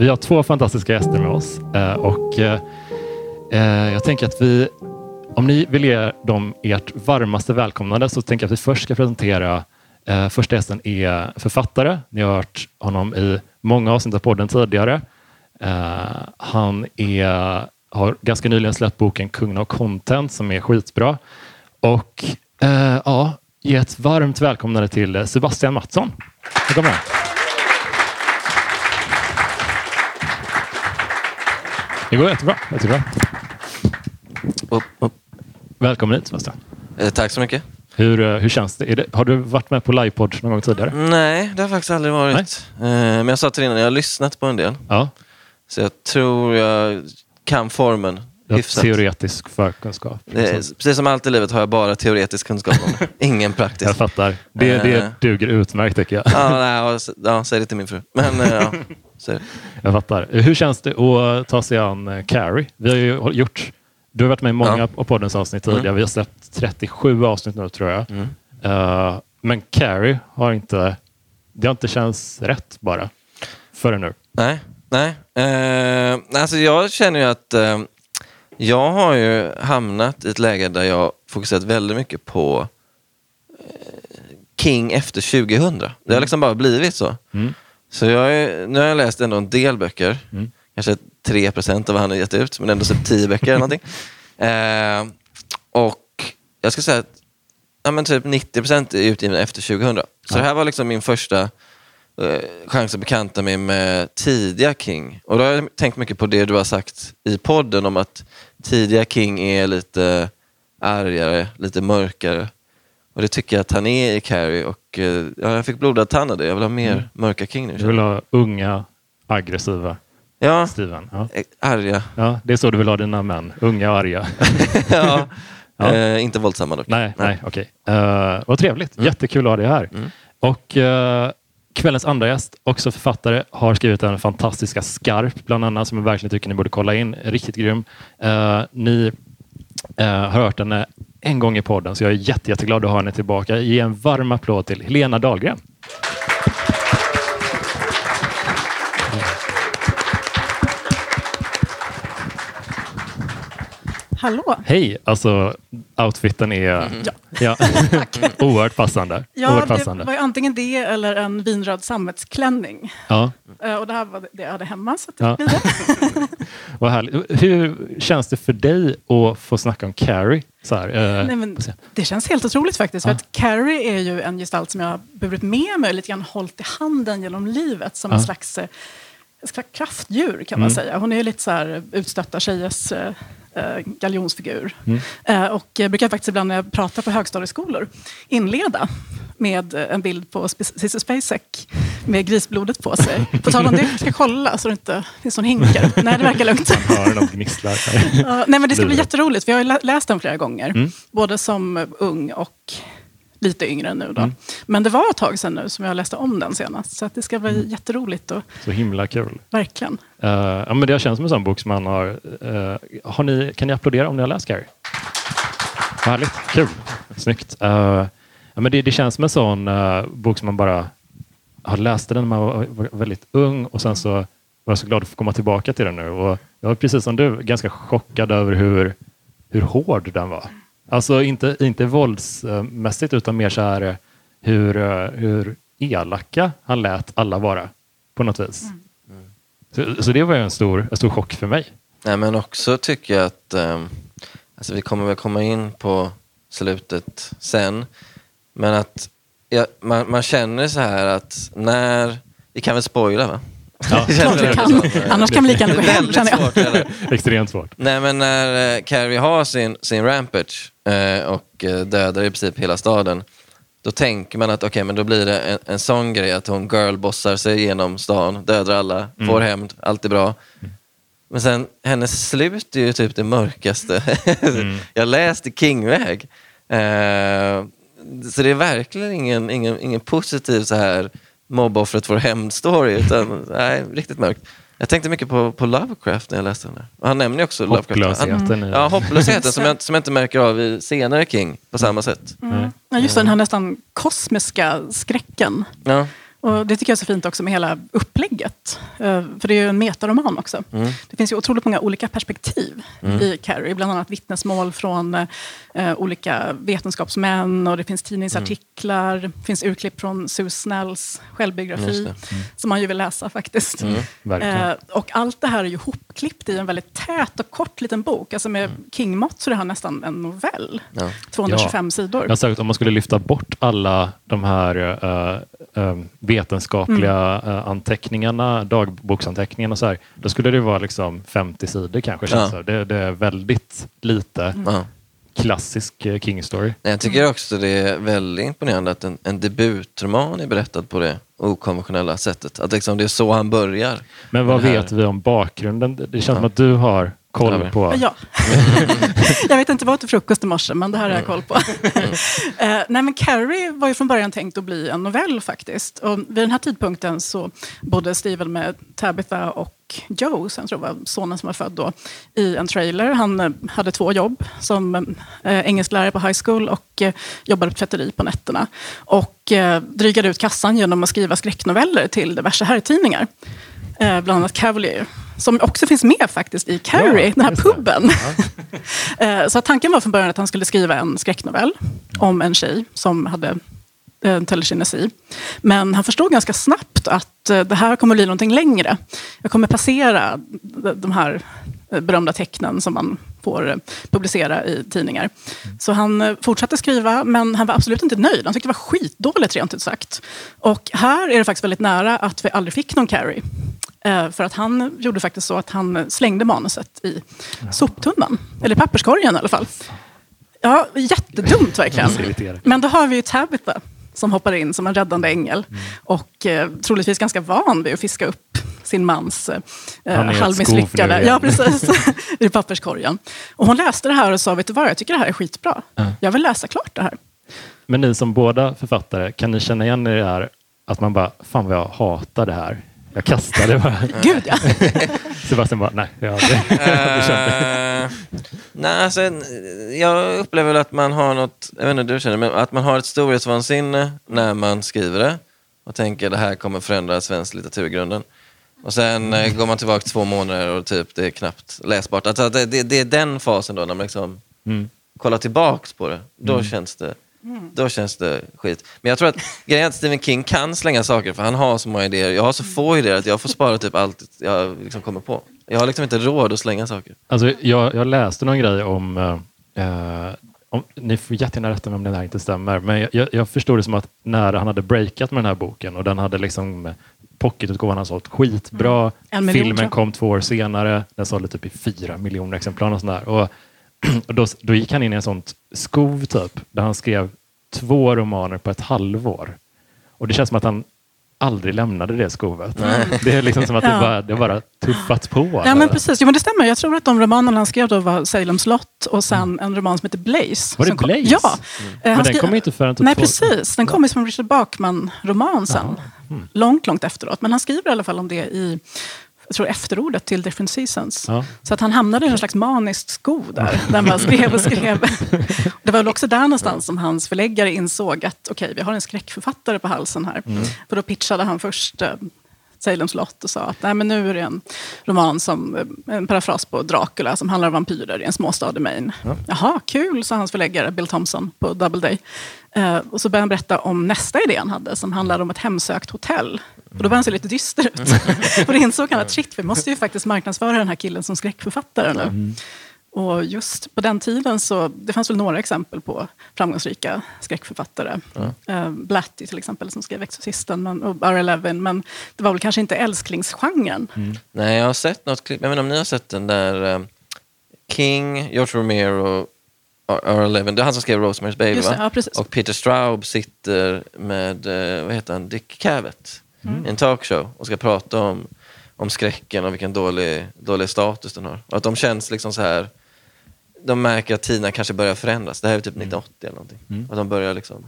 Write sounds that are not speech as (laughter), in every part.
Vi har två fantastiska gäster med oss eh, och eh, eh, jag tänker att vi, om ni vill ge dem ert varmaste välkomnande så tänker jag att vi först ska presentera första gästen är författare. Ni har hört honom i många avsnitt av podden tidigare. Han är, har ganska nyligen släppt boken Kungen av content som är skitbra. Och ja, ge ett varmt välkomnande till Sebastian Mattsson. Välkommen. Det går jättebra. jättebra. Upp, upp. Välkommen hit Sebastian. Eh, tack så mycket. Hur, eh, hur känns det? det? Har du varit med på livepodd någon gång tidigare? Nej, det har faktiskt aldrig varit. Eh, men jag sa till innan, jag har lyssnat på en del. Ja. Så jag tror jag kan formen hyfsat. teoretisk förkunskap. Är, precis som allt i livet har jag bara teoretisk kunskap om. (laughs) Ingen praktisk. Jag fattar. Det, Eh. det duger utmärkt tycker jag. Ja, nej, ja, säg det till min fru. Men eh, ja, (laughs) så. Jag fattar. Hur känns det att ta sig an eh, Carrie? Vi har ju gjort, du har varit med i många Ja. poddens avsnitt tidigare. Mm. Vi har släppt 37 avsnitt nu tror jag. Mm. Eh, men Carrie har inte, det har inte känts rätt bara. Förrän nu. Nej, nej. Eh, alltså jag känner ju att eh, jag har ju hamnat i ett läge där jag fokuserat väldigt mycket på King efter 2000. Det har liksom bara blivit så. Mm. Så jag är, nu har jag läst ändå en del böcker. Mm. Kanske 3 procent av vad han har gett ut, men ändå typ 10 böcker eller någonting. (laughs) Eh, och jag ska säga att ja, men typ 90 procent är utgivna efter 2000. Så Ja. det här var liksom min första eh, chans att bekanta mig med tidiga King. Och då har jag tänkt mycket på det du har sagt i podden om att tidiga King är lite argare, lite mörkare. Och det tycker jag att han är i Carrie. Och eh, ja, jag fick blodad tand av det. Jag vill ha mer Mm. mörka King nu. Du vill ha unga, aggressiva Ja, Steven. Ja. arga. Ja, det är så du vill ha dina män. Unga och arga. (laughs) ja. Ja. Eh, inte våldsamma dock. nej, nej, okej. Eh, vad trevligt. Jättekul att ha dig här. Mm. Och eh, kvällens andra gäst, också författare, har skrivit den fantastiska Skarp, bland annat, som jag verkligen tycker ni borde kolla in. Riktigt grym. Eh, ni har hört henne en gång i podden, så jag är jätte, jätteglad att ha henne tillbaka. Ge en varm applåd till Helena Dahlgren. Hallå! Hej! Alltså, outfiten är Ja. ja. (laughs) (laughs) oerhört passande. Ja, oerhört det passande. var ju antingen det eller en vinröd sammetsklänning. Ja, Eh, Och det här var det jag hade hemma. Så Ja. det det. (laughs) vad härligt. Hur känns det för dig att få snacka om Carrie? Så här, eh, Nej, men det känns helt otroligt faktiskt. Ja. För att Carrie är ju en gestalt som jag har burit med mig lite grann hållit i handen genom livet som en Ja. slags, eh, slags kraftdjur kan man Mm. säga. Hon är ju lite så här utstötta tjejers eh, galjonsfigur. Mm. Eh, och jag brukar faktiskt ibland när jag pratar på högstadieskolor inleda med en bild på Cissi Spacek med grisblodet på sig. (laughs) På tal om det, jag ska kolla så det inte finns någon hinkar. (laughs) Nej, det verkar lugnt. Hör någon gnisslar. här. Ja, nej, men det ska bli jätteroligt, för jag har läst den flera gånger. Mm. Både som ung och lite yngre nu. Då. Mm. Men det var ett tag sedan nu som jag läste om den senast. Så det ska bli Mm. jätteroligt, och, Så himla kul. verkligen. Eh, ja, men det känns som en sån bok som man har... eh, har ni, kan ni applådera om ni har läst Carrie? Härligt, kul, snyggt. Eh, ja, men det, det känns som en sån eh, bok som man bara har läst den när man var, var väldigt ung och sen så var jag så glad att få komma tillbaka till den nu. Och jag var precis som du ganska chockad över hur, hur hård den var. Alltså inte, inte våldsmässigt utan mer så här eh, hur, eh, hur elaka han lät alla vara på något vis. Så, så det var ju en stor, en stor chock för mig. Nej, men också tycker jag att, ehm, alltså vi kommer väl komma in på slutet sen, men att ja, man, man känner så här att när, vi kan väl spoila va? Ja. (laughs) Kan. så. Annars kan vi lika gärna är gå hem, känner jag. svårt, eller? Extremt svårt. Nej men när eh, Carrie har sin, sin rampage eh, och eh, dödar i princip hela staden. Då tänker man att okej men då blir det en, en sån grej att hon girlbossar sig genom stan, dödar alla, får hämnd, allt är bra. Men sen hennes slut är ju typ det mörkaste (laughs) jag läst i King-väg. Eh, så det är verkligen ingen, ingen, ingen positiv så här mobboffret får hämnd-story utan nej, riktigt mörkt. Jag tänkte mycket på, på Lovecraft när jag läste den där. Han nämner också Lovecraft. Hopplösheten i Ja, hopplösheten som jag, (laughs) som jag inte märker av i senare King på samma sätt. Nej. Ja, just den här nästan kosmiska skräcken. Ja. Och det tycker jag är så fint också med hela upplägget. Eh, För det är ju en metaroman också. Mm. Det finns ju otroligt många olika perspektiv i Carrie. Bland annat vittnesmål från eh, olika vetenskapsmän och det finns tidningsartiklar. Det finns urklipp från Sue Snells självbiografi. Just Som man ju vill läsa faktiskt. Verkligen. Eh, och allt det här är ju hopklippt i en väldigt tät och kort liten bok. Alltså med King-mått så är det här nästan en novell. Ja. 225 sidor. Jag har sagt, om man skulle lyfta bort alla de här eh, eh, vetenskapliga Mm. eh, anteckningarna, dagboksanteckningarna, och så här, då skulle det vara liksom 50 sidor kanske. Ja. det. Det, det är väldigt lite Mm. Ja. klassisk eh, King story. Nej, Jag tycker också det är väldigt imponerande att en, en debutroman är berättad på det okonventionella sättet. Att liksom det är så han börjar. Men vad vet vi om bakgrunden? Det- Det känns som att du har koll Ja, på... Ja. (laughs) jag vet inte vad jag åt till frukost i morse, men det här har jag koll på. (laughs) Eh, nej, men Carrie var ju från början tänkt att bli en novell faktiskt. Och vid den här tidpunkten så bodde Steven med Tabitha och Joe, som jag tror var sonen som var född då, i en trailer. Han eh, hade två jobb som eh, engelsklärare på high school och eh, jobbade på tvätteri på nätterna. Och eh, drygade ut kassan genom att skriva skräcknoveller till diverse herrtidningar. Bland annat Cavalier. Som också finns med faktiskt i Carrie, Ja, den här puben. (laughs) Eh, Så tanken var från början att han skulle skriva en skräcknovell om en tjej som hade eh, telekinesi. Men han förstod ganska snabbt att eh, det här kommer bli någonting längre. Jag kommer passera de- här berömda tecknen som man får publicera i tidningar. Så han fortsatte skriva, men han var absolut inte nöjd. Han tyckte det var skitdåligt, rent ut sagt. Och här är det faktiskt väldigt nära att vi aldrig fick någon Carrie. Eh, För att han gjorde faktiskt så att han slängde manuset i soptunnan. Eller papperskorgen i alla fall. Ja, jättedumt verkligen. Men då har vi ju Tabitha som hoppar in som en räddande ängel. Och eh, troligtvis ganska van vid att fiska upp sin mans eh, halvmisslyckade... Ja, precis. (laughs) I papperskorgen. Och hon läste det här och sa, vet du vad, jag tycker det här är skitbra. Jag vill läsa klart det här. Men ni som båda författare, kan ni känna igen er i det här att man bara, fan vad jag hatar det här. Jag kastar det bara. (laughs) Gud ja. (laughs) Sebastian bara, nej, jag har aldrig. (laughs) Eh, nej, alltså, jag upplever att man har något, jag vet inte hur du känner, men att man har ett storhetsvansinne när man skriver det och tänker det här kommer förändra svensk litteratur i grunden. Och sen eh, går man tillbaka två månader och typ det är knappt läsbart. Alltså, det, det, det är den fasen då när man liksom Mm. kollar tillbaks på det. Då, känns det då känns det skit. Men jag tror att grejen är att Stephen King kan slänga saker för han har så många idéer. Jag har så få idéer att jag får spara typ allt jag liksom kommer på. Jag har liksom inte råd att slänga saker. Alltså, jag, jag läste någon grej om, eh, om ni får jättegärna rätta mig om det här inte stämmer, men jag, jag, förstod det som att när han hade breakat med den här boken och den hade liksom pocketutgåvan har sålt skitbra. Mm. Miljon, Filmen kom två år senare. Den sålde typ i fyra miljoner exemplar. Och, sådär. och, (clears throat) och då, då gick han in i en sånt skov typ, där han skrev två romaner på ett halvår. Och det känns som att han aldrig lämnade det skovet. (laughs) Det är liksom som att det, bara, det bara tuffats på. Ja, men precis. Jo, men det stämmer. Jag tror att de romanerna han skrev då var Salem's Lot och sen en roman som heter Blaze. Var det kom- Blaze? Ja. Eh, Men han den skrev- kom inte förrän typ Nej, två- precis. Den kom ju som Richard Bachman-roman sen. Mm. Långt, långt efteråt. Men han skriver i alla fall om det i jag tror efterordet till Different Seasons. Ja. Så att han hamnade i en slags maniskt skov där. Där han bara skrev och skrev. (laughs) Det var väl också där någonstans som hans förläggare insåg att okej, vi har en skräckförfattare på halsen här. Mm. För då pitchade han först eh, Salem's Lot och sa att Nej, men nu är det en roman som eh, en parafras på Dracula som handlar om vampyrer i en småstad i Maine. Jaha, kul, sa hans förläggare Bill Thompson på Doubleday. Eh, och så började han berätta om nästa idé han hade som handlade om ett hemsökt hotell. Och då började han se lite dyster ut. (laughs) och då insåg han att shit, vi måste ju faktiskt marknadsföra den här killen som skräckförfattare nu. Och just på den tiden så, det fanns väl några exempel på framgångsrika skräckförfattare. Eh, Blatty till exempel som skrev Exorcisten men, och R. Levin. Men det var väl kanske inte älsklingsgenren. Nej, jag har sett något klipp. Jag inte om ni har sett den där eh, King, George Romero, R. Levin. Det är han som skrev Rosemary's Baby Just det, va? ja, precis. Och Peter Straub sitter med, eh, vad heter han, Dick Cavett Mm. i en talkshow och ska prata om, om skräcken och vilken dålig, dålig status den har. Och att de känns liksom så här, de märker att tiderna kanske börjar förändras. Det här är typ 1980 eller någonting. Och de börjar liksom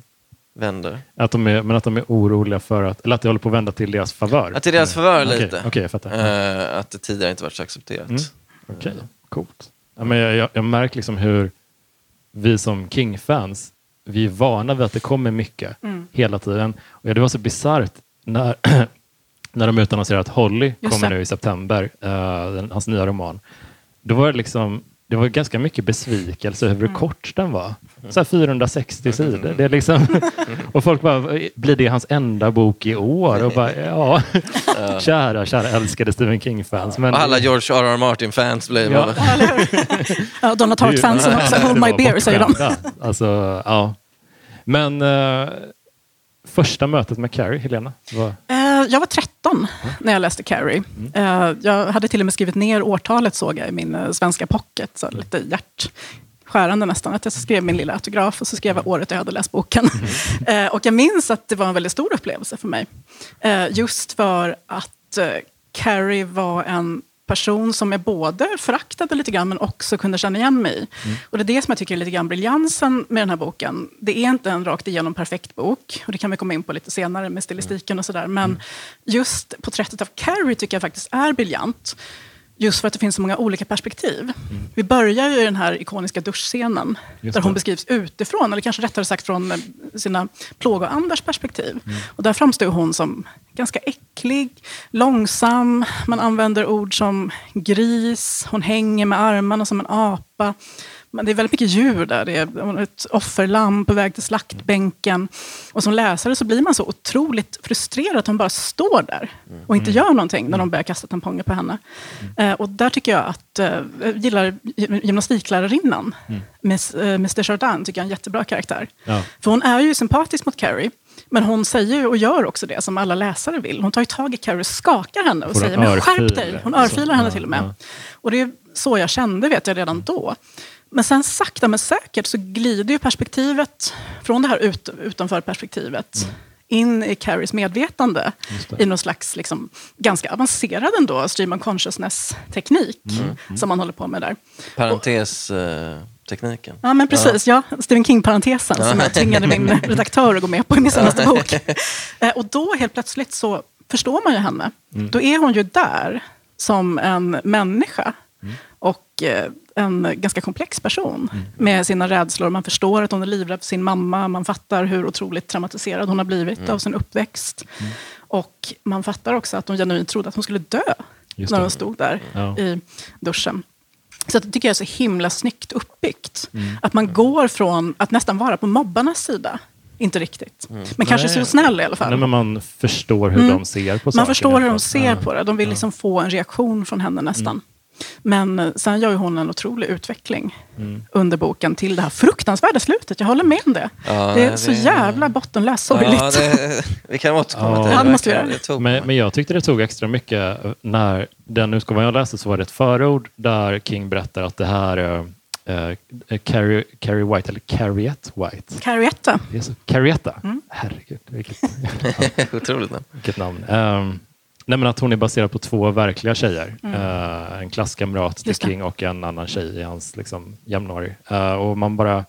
vända. Att de är, men att de är oroliga för att, eller att det håller på att vända till deras favör. Att det är deras favör Okej, lite. Okej, jag fattar. Eh, att det tidigare inte varit så accepterat. Mm. Okej, coolt. Ja, men jag, jag, jag märker liksom hur vi som King-fans, vi är vana vid att det kommer mycket hela tiden. Och ja, det var så bisarrt när, (clears throat) när de utannonserade att Holly Just kommer det. nu i september, eh, den, hans nya roman, då var det liksom det var ganska mycket besvikelse över hur Mm. kort den var. Så här 460 sidor. Det är liksom, (laughs) och folk bara, blir det hans enda bok i år? Och bara, ja, (laughs) kära, kära älskade Stephen King-fans. Men Och alla George R.R. Martin-fans blev... Ja. Ja, Donna Tartt-fansen också. (laughs) Hold my beer, säger de. Alltså, ja. Men eh, första mötet med Carrie, Helena? Var, Eh, Jag var 13 när jag läste Carrie. Mm. Eh, Jag hade till och med skrivit ner årtalet såg jag i min eh, svenska pocket. Så lite hjärtskärande nästan. Att jag skrev min lilla autograf och så skrev jag året jag hade läst boken. Mm. (laughs) Eh, Och jag minns att det var en väldigt stor upplevelse för mig. Eh, Just för att eh, Carrie var en person som jag både föraktade lite grann men också kunde känna igen mig i. Och det är det som jag tycker är lite grann briljansen med den här boken. Det är inte en rakt igenom perfekt bok och det kan vi komma in på lite senare med stilistiken och sådär. Men just porträttet av Carrie tycker jag faktiskt är briljant. Just för att det finns så många olika perspektiv. Vi börjar ju i den här ikoniska duschscenen där hon beskrivs utifrån, eller kanske rättare sagt från eh, sina plågoandars perspektiv. Och där framstår hon som ganska äcklig, långsam, man använder ord som gris, hon hänger med armarna som en apa. Men det är väldigt mycket djur där. Det är ett offerlamm på väg till slaktbänken. Och som läsare så blir man så otroligt frustrerad att hon bara står där och inte gör någonting när de börjar kasta tamponger på henne. Eh, och där tycker jag att, eh, jag gillar gymnastiklärarinnan, Miss, eh, Mr Chardin, tycker jag är en jättebra karaktär. Ja. För hon är ju sympatisk mot Carrie, men hon säger och gör också det som alla läsare vill. Hon tar ju tag i Carrie, skakar henne och Får säger men skärp dig. Hon örfilar henne till och med. ja. Och det är så jag kände vet jag redan då. Men sen sakta men säkert så glider ju perspektivet från det här ut, utanför perspektivet in i Carries medvetande Mm. I någon slags liksom, ganska avancerad ändå stream of consciousness-teknik Mm. som man håller på med där. Parentes-tekniken. Ja, men precis. Ja. Stephen King-parentesen som jag tvingade min (laughs) redaktör att gå med på i min senaste bok. Eh, Och då helt plötsligt så förstår man ju henne. Då är hon ju där som en människa. Och eh, en ganska komplex person med sina rädslor. Man förstår att hon är livrädd för sin mamma. Man fattar hur otroligt traumatiserad hon har blivit av sin uppväxt. Och man fattar också att hon genuint trodde att hon skulle dö när hon stod där Ja. i duschen. Så det tycker jag är så himla snyggt uppbyggt. Att man går från att nästan vara på mobbarnas sida, inte riktigt. Men kanske Nej. så snäll i alla fall. Nej, men man förstår hur de ser på saker. Man förstår hur de ser på det. De vill liksom få en reaktion från henne nästan. Men eh, sen gör ju hon en otrolig utveckling under boken till det här fruktansvärda slutet. Jag håller med om det. Ja, det är det- så jävla bottenlöst sorgligt. Ja, det, vi kan återkomma Ja. till Ja, det måste vi. Det tog Men, men jag tyckte det tog extra mycket eh, när den utgåvan jag läste så var det ett förord där King berättar att det här eh, eh, Carrie, Carrie White, eller Carriette White. Carrietta. Det är så, Carrietta? Mm. Herregud, vilket, (laughs) Otroligt namn. vilket namn. Um, nej, men att hon är baserad på två verkliga tjejer. Mm. Eh, en klasskamrat till. King och en annan tjej i hans liksom, jämnårig. Eh, och man bara...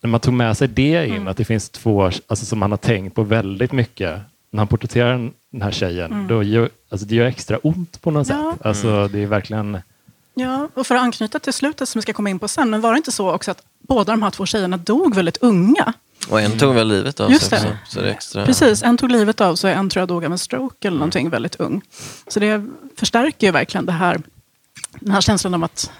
När man tog med sig det in, Mm. att det finns två alltså, som han har tänkt på väldigt mycket när han porträtterar den här tjejen, då gör, alltså, det gör extra ont på något Mm. Ja. sätt. Alltså, Det är verkligen... Ja, och för att anknyta till slutet som vi ska komma in på sen, men var det inte så också att båda de här två tjejerna dog väldigt unga? Och en tog väl livet av Just sig det. också. Så det extra... Precis, en tog livet av sig, en tror jag dog av en stroke eller någonting väldigt ung. Så det förstärker ju verkligen det här, den här känslan av att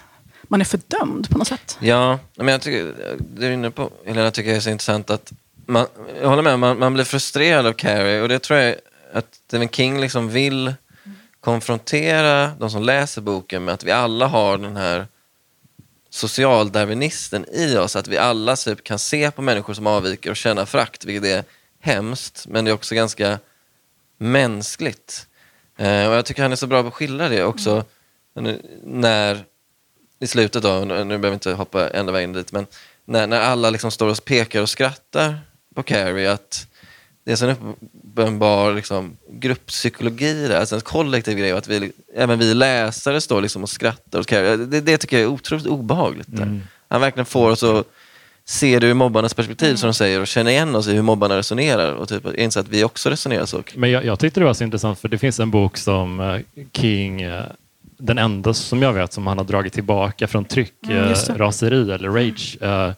man är fördömd på något sätt. Ja, men jag tycker, det är inne på, Helena, tycker jag är så intressant att man, jag håller med, man, man blir frustrerad av Carrie och det tror jag att Stephen King liksom vill konfrontera de som läser boken med att vi alla har den här socialdarwinisten i oss, att vi alla typ kan se på människor som avviker och känna frakt, vilket är hemskt, men det är också ganska mänskligt. Eh, och jag tycker han är så bra på att skildra det också, nu- när i slutet då, nu nu behöver vi inte hoppa ända vägen dit, men när, när alla liksom står och pekar och skrattar på Carrie, att det är så en uppenbar liksom, grupppsykologi där, alltså en kollektiv grej, och att vi, även vi läsare står liksom och skrattar Carrie. Det, det tycker jag är otroligt obehagligt. Där. Han verkligen får oss att se det ur mobbarnas perspektiv, som de säger, och känna igen oss i hur mobbarna resonerar och typ inse att vi också resonerar så. Men jag, jag tyckte det var så intressant för det finns en bok som eh, King, eh, den enda som jag vet som han har dragit tillbaka från tryck, Mm, eh, raseri eller rage, eh,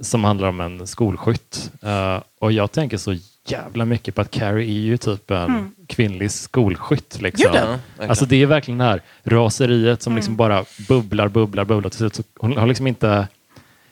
som handlar om en skolskytt. Eh, och jag tänker så jävla mycket på att Carrie är ju typ en kvinnlig skolskytt. Liksom. Ja. Alltså det är verkligen det här raseriet som liksom bara bubblar, bubblar, bubblar. Till slut så hon har liksom inte...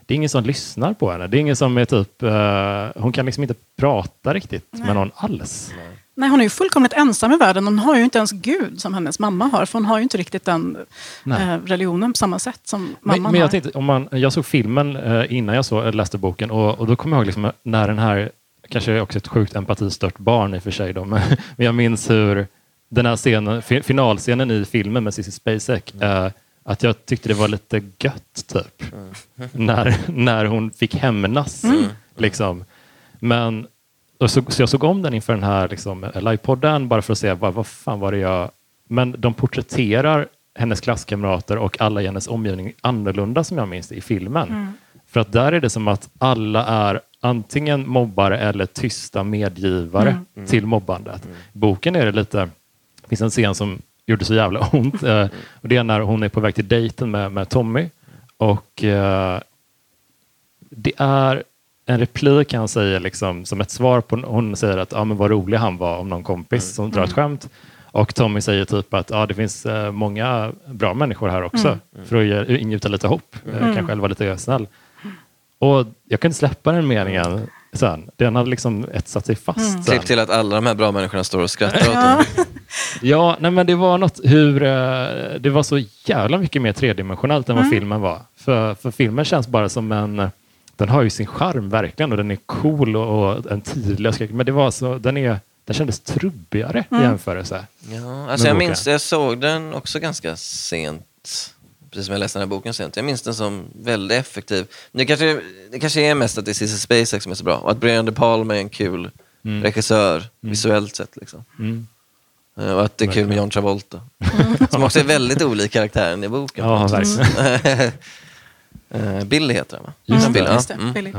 Det är ingen som lyssnar på henne. Det är ingen som är typ... eh, hon kan liksom inte prata riktigt med någon alls. Nej, hon är ju fullkomligt ensam i världen. Hon har ju inte ens Gud som hennes mamma har. För hon har ju inte riktigt den Nej. eh, religionen på samma sätt som Men, mamman men har. jag, tänkte, om man, jag såg filmen eh, innan jag så, läste boken och, och då kommer jag ihåg liksom när den här, kanske också ett sjukt empatistört barn i och för sig då, (laughs) men, jag minns hur den här scenen, fi- finalscenen i filmen med Cissi Spacek, eh, att jag tyckte det var lite gött typ. När, (laughs) när hon fick hämnas. Liksom. Men, och så, så jag såg om den inför den här liksom, livepodden bara för att se vad, vad fan var det jag... Men de porträtterar hennes klasskamrater och alla i hennes omgivning annorlunda som jag minns det i filmen. För att där är det som att alla är antingen mobbare eller tysta medgivare till mobbandet. I boken är det lite, det finns en scen som gjorde så jävla ont. eh, Och det är när hon är på väg till dejten med, med Tommy. Och eh, det är en replik han säger liksom, som ett svar på, hon säger att ah, men vad rolig han var om någon kompis som drar ett skämt. Och Tommy säger typ att ah, det finns eh, många bra människor här också för att ingjuta lite hopp, eh, kanske själv vara lite snäll. Och jag kunde släppa den meningen sen. Den hade liksom etsat sig fast. sen. Klipp till att alla de här bra människorna står och skrattar åt honom. (laughs) Ja, nej, men det var något hur... eh, Det var så jävla mycket mer tredimensionellt än vad filmen var. För, för filmen känns bara som en... Den har ju sin charm verkligen och den är cool och, och en tidlös. Men det var så, den, är, den kändes trubbigare i jämförelse. Ja, alltså jag boken. minns, jag såg den också ganska sent. Precis som jag läste den här boken sent. Jag minns den som väldigt effektiv. Men Det kanske, det kanske är mest att det är Cissi Spacek som är så bra. Och att Brian De Palma är en kul regissör, visuellt sett. Liksom. Mm. Eh, Och att det är kul med John Travolta. Som också är väldigt olik karaktären i boken. Ja, verkligen. (laughs) Eh, Billy heter han va? Just. Billy, ja. Just det, Mm. Billy.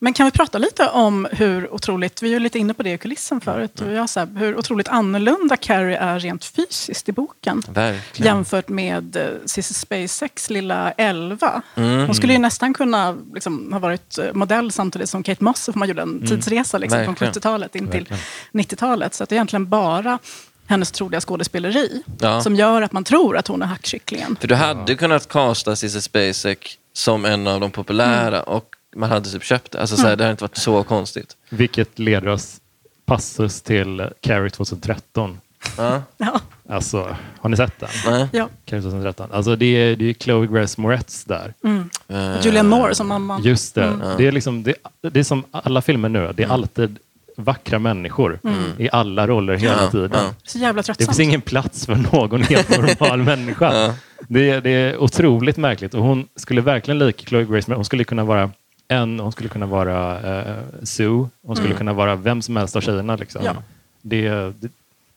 Men kan vi prata lite om hur otroligt, vi är ju lite inne på det i kulissen förut, och jag, så här, hur otroligt annorlunda Carrie är rent fysiskt i boken. Verkligen. Jämfört med Cissi Spaceks lilla Elva. Mm. Hon skulle ju nästan kunna liksom, ha varit eh, modell samtidigt som Kate Moss, för man gjorde en tidsresa liksom, från Verkligen. 70-talet in till Verkligen. 90-talet. Så att det är egentligen bara hennes troliga skådespeleri Ja. som gör att man tror att hon är hackkycklingen. För du hade kunnat casta Cissi Spacek som en av de populära och man hade typ köpt det. Alltså, så här, Det hade inte varit så konstigt. Vilket leder oss passus till Carrie 2013. Ja. Ja, Alltså, har ni sett den? Nej. ja. Carrie 2013. Alltså det är, det är Chloe Grace Moretz där. Eh, Julianne Moore som mamma. Just det. Det, är liksom, det, det är som alla filmer nu. Det är alltid vackra människor i alla roller hela Ja, tiden. ja. Så jävla Det tröttsamt. finns ingen plats för någon helt normal (laughs) människa. Det, är- det är otroligt märkligt. Och hon skulle verkligen lika Chloe Grace, men hon skulle kunna vara en, hon skulle kunna vara eh, Sue, hon skulle kunna vara vem som helst av tjejerna. Liksom. Ja. Det, det,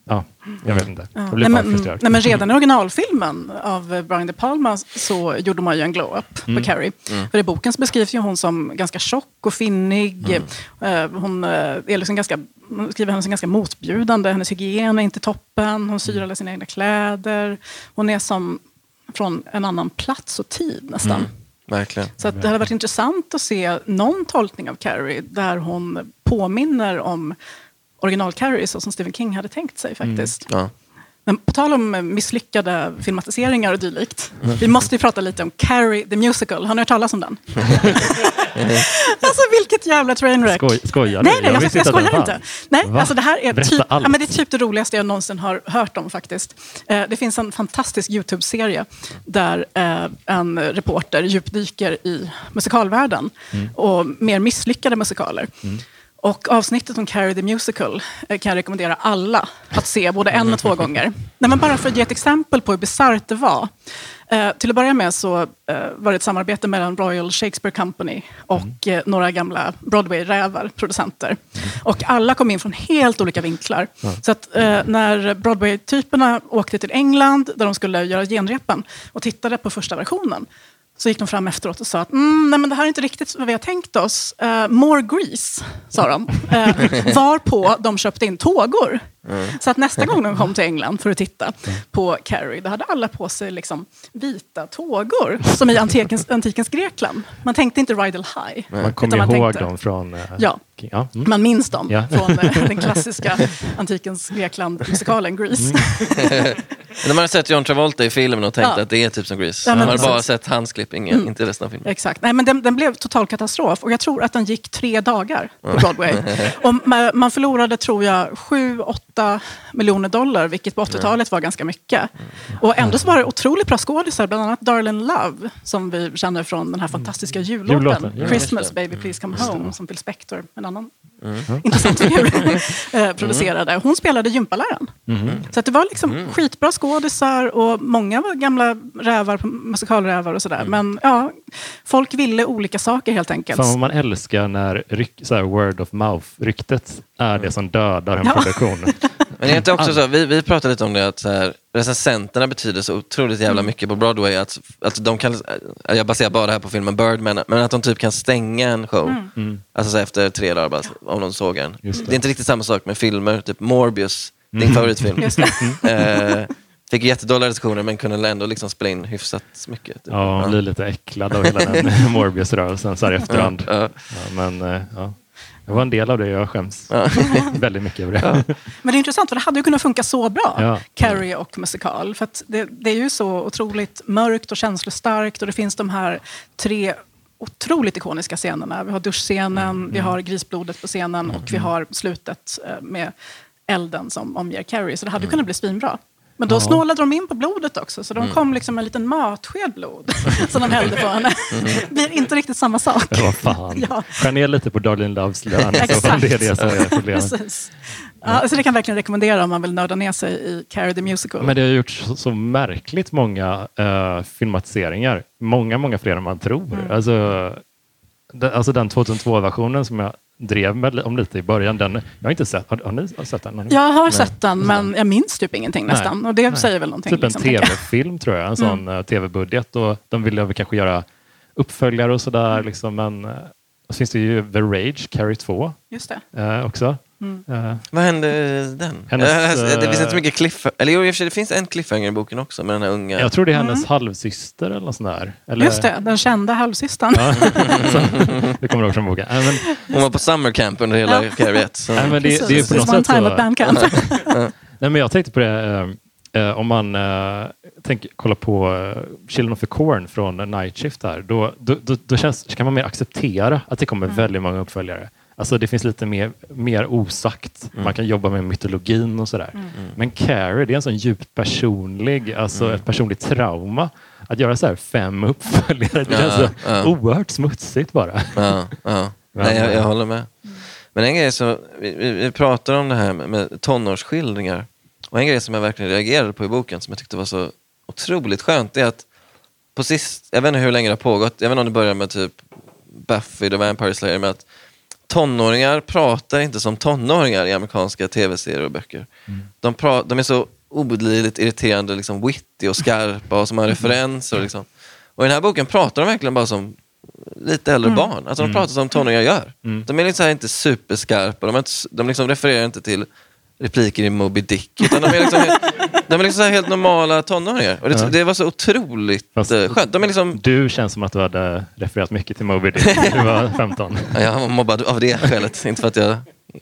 ja, jag vet inte. Jag Ja. blir Nej, bara men, frustrerad. nej, men redan i originalfilmen av eh, Brian De Palma så gjorde man ju en glow-up Mm. på Carrie. För i boken så beskrivs ju hon som ganska tjock och finnig. Mm. Eh, Hon eh, är liksom ganska, man beskriver henne som ganska motbjudande. Hennes hygien är inte toppen. Hon syr Mm. alla sina egna kläder. Hon är som från en annan plats och tid nästan. Mm. Verkligen. Så det hade varit intressant att se någon tolkning av Carrie där hon påminner om original-Carrie så som Stephen King hade tänkt sig faktiskt. Ja. Men på tal om eh, misslyckade filmatiseringar och dylikt. Vi måste ju prata lite om Carrie the Musical. Har ni hört talas om den? (laughs) alltså vilket jävla trainwreck. Skoj, skojar du? Nej, nej, jag, visste jag, den skojar inte. Nej, Va? alltså det här är typ, ja, men det är typ det roligaste jag någonsin har hört om faktiskt. Eh, det finns en fantastisk YouTube-serie där eh, en reporter djupdyker i musikalvärlden Mm. och mer misslyckade musikaler. Och avsnittet om Carrie the Musical eh, kan jag rekommendera alla att se både en och två (laughs) gånger. Nej, men bara för att ge ett exempel på hur bisarrt det var. Eh, till att börja med så eh, var det ett samarbete mellan Royal Shakespeare Company och eh, några gamla Broadway-rävar, producenter. Och alla kom in från helt olika vinklar. Så att eh, när Broadway-typerna åkte till England, där de skulle göra genrepen, och tittade på första versionen, så gick de fram efteråt och sa att mm, nej, men det här är inte riktigt vad vi har tänkt oss. Eh, more grease, sa de. Uh, (laughs) varpå de köpte in tågor Så att nästa gång de kom till England för att titta på Carrie, då hade alla på sig liksom vita tågor, som i antikens, antikens Grekland. Man tänkte inte Rydal High. Man kommer ihåg tänkte- dem från... eh, Ja. ja. Mm. Man minns dem Ja. från eh, (laughs) den klassiska antikens Grekland-musikalen Grease. (laughs) När man har sett John Travolta i filmen och tänkt Ja. att det är typ som Grease. Ja, man har bara sett handsklippningen, inte resten av filmen. Exakt. Nej, men den, den blev total katastrof och jag tror att den gick tre dagar på Broadway. (laughs) och ma- man förlorade, tror jag, 7-8 miljoner dollar, vilket på 80-talet var ganska mycket. Och ändå så var det otroligt bra skådisar, bland annat Darlene Love, som vi känner från den här fantastiska jullåten. Jullåten. Christmas baby please come home, som Phil Spector, en annan Mm. intressant figur, eh, producerade. Hon spelade gympaläraren. Mm. Så att det var liksom skitbra skådisar och många var gamla rävar, musikalrävar och sådär. Men ja, folk ville olika saker helt enkelt. Fan vad man älskar när ryck, så här, word of mouth-ryktet är det som dödar en Ja. produktion. (laughs) Men det är inte också så, vi, vi pratade lite om det att så här, recensenterna betyder så otroligt jävla Mm. mycket på Broadway. Att, att de kan, jag baserar bara det här på filmen Birdman, men att de typ kan stänga en show. Mm. Alltså så här, efter tre dagar bara, om de såg en. Det. Det. är inte riktigt samma sak med filmer, typ Morbius, din favoritfilm. Just det. (laughs) Eh, fick jättedåliga recensioner men kunde ändå liksom spela in hyfsat mycket. Typ. Ja, man blir lite äcklad av hela den (laughs) Morbius-rörelsen så här i efterhand. Ja. Ja, men eh, ja, jag var en del av det. Jag skäms Ja. (laughs) väldigt mycket över det. Men det är intressant, för det hade ju kunnat funka så bra, Ja. Carrie och musikal. För att det, det är ju så otroligt mörkt och känslostarkt och det finns de här tre otroligt ikoniska scenerna. Vi har duschscenen, vi har grisblodet på scenen och vi har slutet eh, med elden som omger Carrie. Så det hade ju kunnat bli svinbra. Men då Ja. snålade de in på blodet också, så de kom liksom med en liten matsked blod (laughs) som de hällde på henne. Det blir inte riktigt samma sak. Vad fan. Ja. Skär ner lite på Darlene Loves lön. Exakt. Det är det som är (laughs) problemet. Precis. Ja, det kan jag verkligen rekommendera om man vill nörda ner sig i Carrie the Musical. Men det har gjorts så, så märkligt många eh, filmatiseringar. Många, många fler än man tror. Mm. Alltså, det, alltså den 2002-versionen som jag drev med om lite i början, den, jag har inte sett, har, har ni sett den? Har ni? Jag har sett den, men jag minns typ ingenting Nej. nästan. Och det Nej. säger väl någonting. Typ en liksom, tv-film tror jag, en sån eh, tv-budget. Och de ville väl kanske göra uppföljare och sådär. Mm. Liksom, men eh, så finns det ju The Rage, Carrie 2 Just det. eh, också. Mm. Eh, Vad hände den? Hennes, Eh, det finns eh, inte så mycket cliffhanger. Eller jo, i och för sig, det finns en cliffhanger i boken också med den här unga. jag tror det är hennes halvsyster eller något sånt där. Eller, Mm. Just det, den kända halvsystern. Ja, (laughs) så, det kommer ihåg från boken. Nej, men, Hon var på summer camp under hela. Carrie 1. Så. nej, men det, det är ju Precis. på något one sätt time så. bandcamp. (laughs) Nej, men jag tänkte på det, eh, eh, om man eh, tänker, kollar på eh, Children of the Corn från Night Shift här, då, då, då, då känns, kan man mer acceptera att det kommer väldigt många uppföljare. Alltså det finns lite mer, mer osagt. Man kan jobba med mytologin och sådär. Men Carrie, det är en sån djupt personlig, alltså ett personligt trauma. Att göra så här fem (laughs) uppföljare, det Ja, känns så ja. oerhört smutsigt bara. Ja, ja. (laughs) Nej, jag, jag håller med. Men en grej vi, vi, vi pratar om det här med, med tonårsskildringar. Och en grej som jag verkligen reagerade på i boken som jag tyckte var så otroligt skönt är att på sist, jag vet inte hur länge det har pågått, jag vet inte om det börjar med typ Buffy the Vampire Slayer, med att tonåringar pratar inte som tonåringar i amerikanska tv-serier och böcker. De, pra, de är så obedligligt irriterande, liksom witty och skarpa och som har referenser. Och, liksom. och i den här boken pratar de verkligen bara som lite äldre barn. Alltså de pratar som tonåringar gör. Mm. De är liksom inte superskarpa, de, är inte, de liksom refererar inte till repliker i Moby Dick. Utan de är liksom helt, de är liksom helt normala tonåringar. Och det, Ja. det var så otroligt Fast- eh, skönt. De är liksom, Du känns som att du hade refererat mycket till Moby Dick när du var (laughs) 15. Ja, jag var mobbad av det skälet, inte för att jag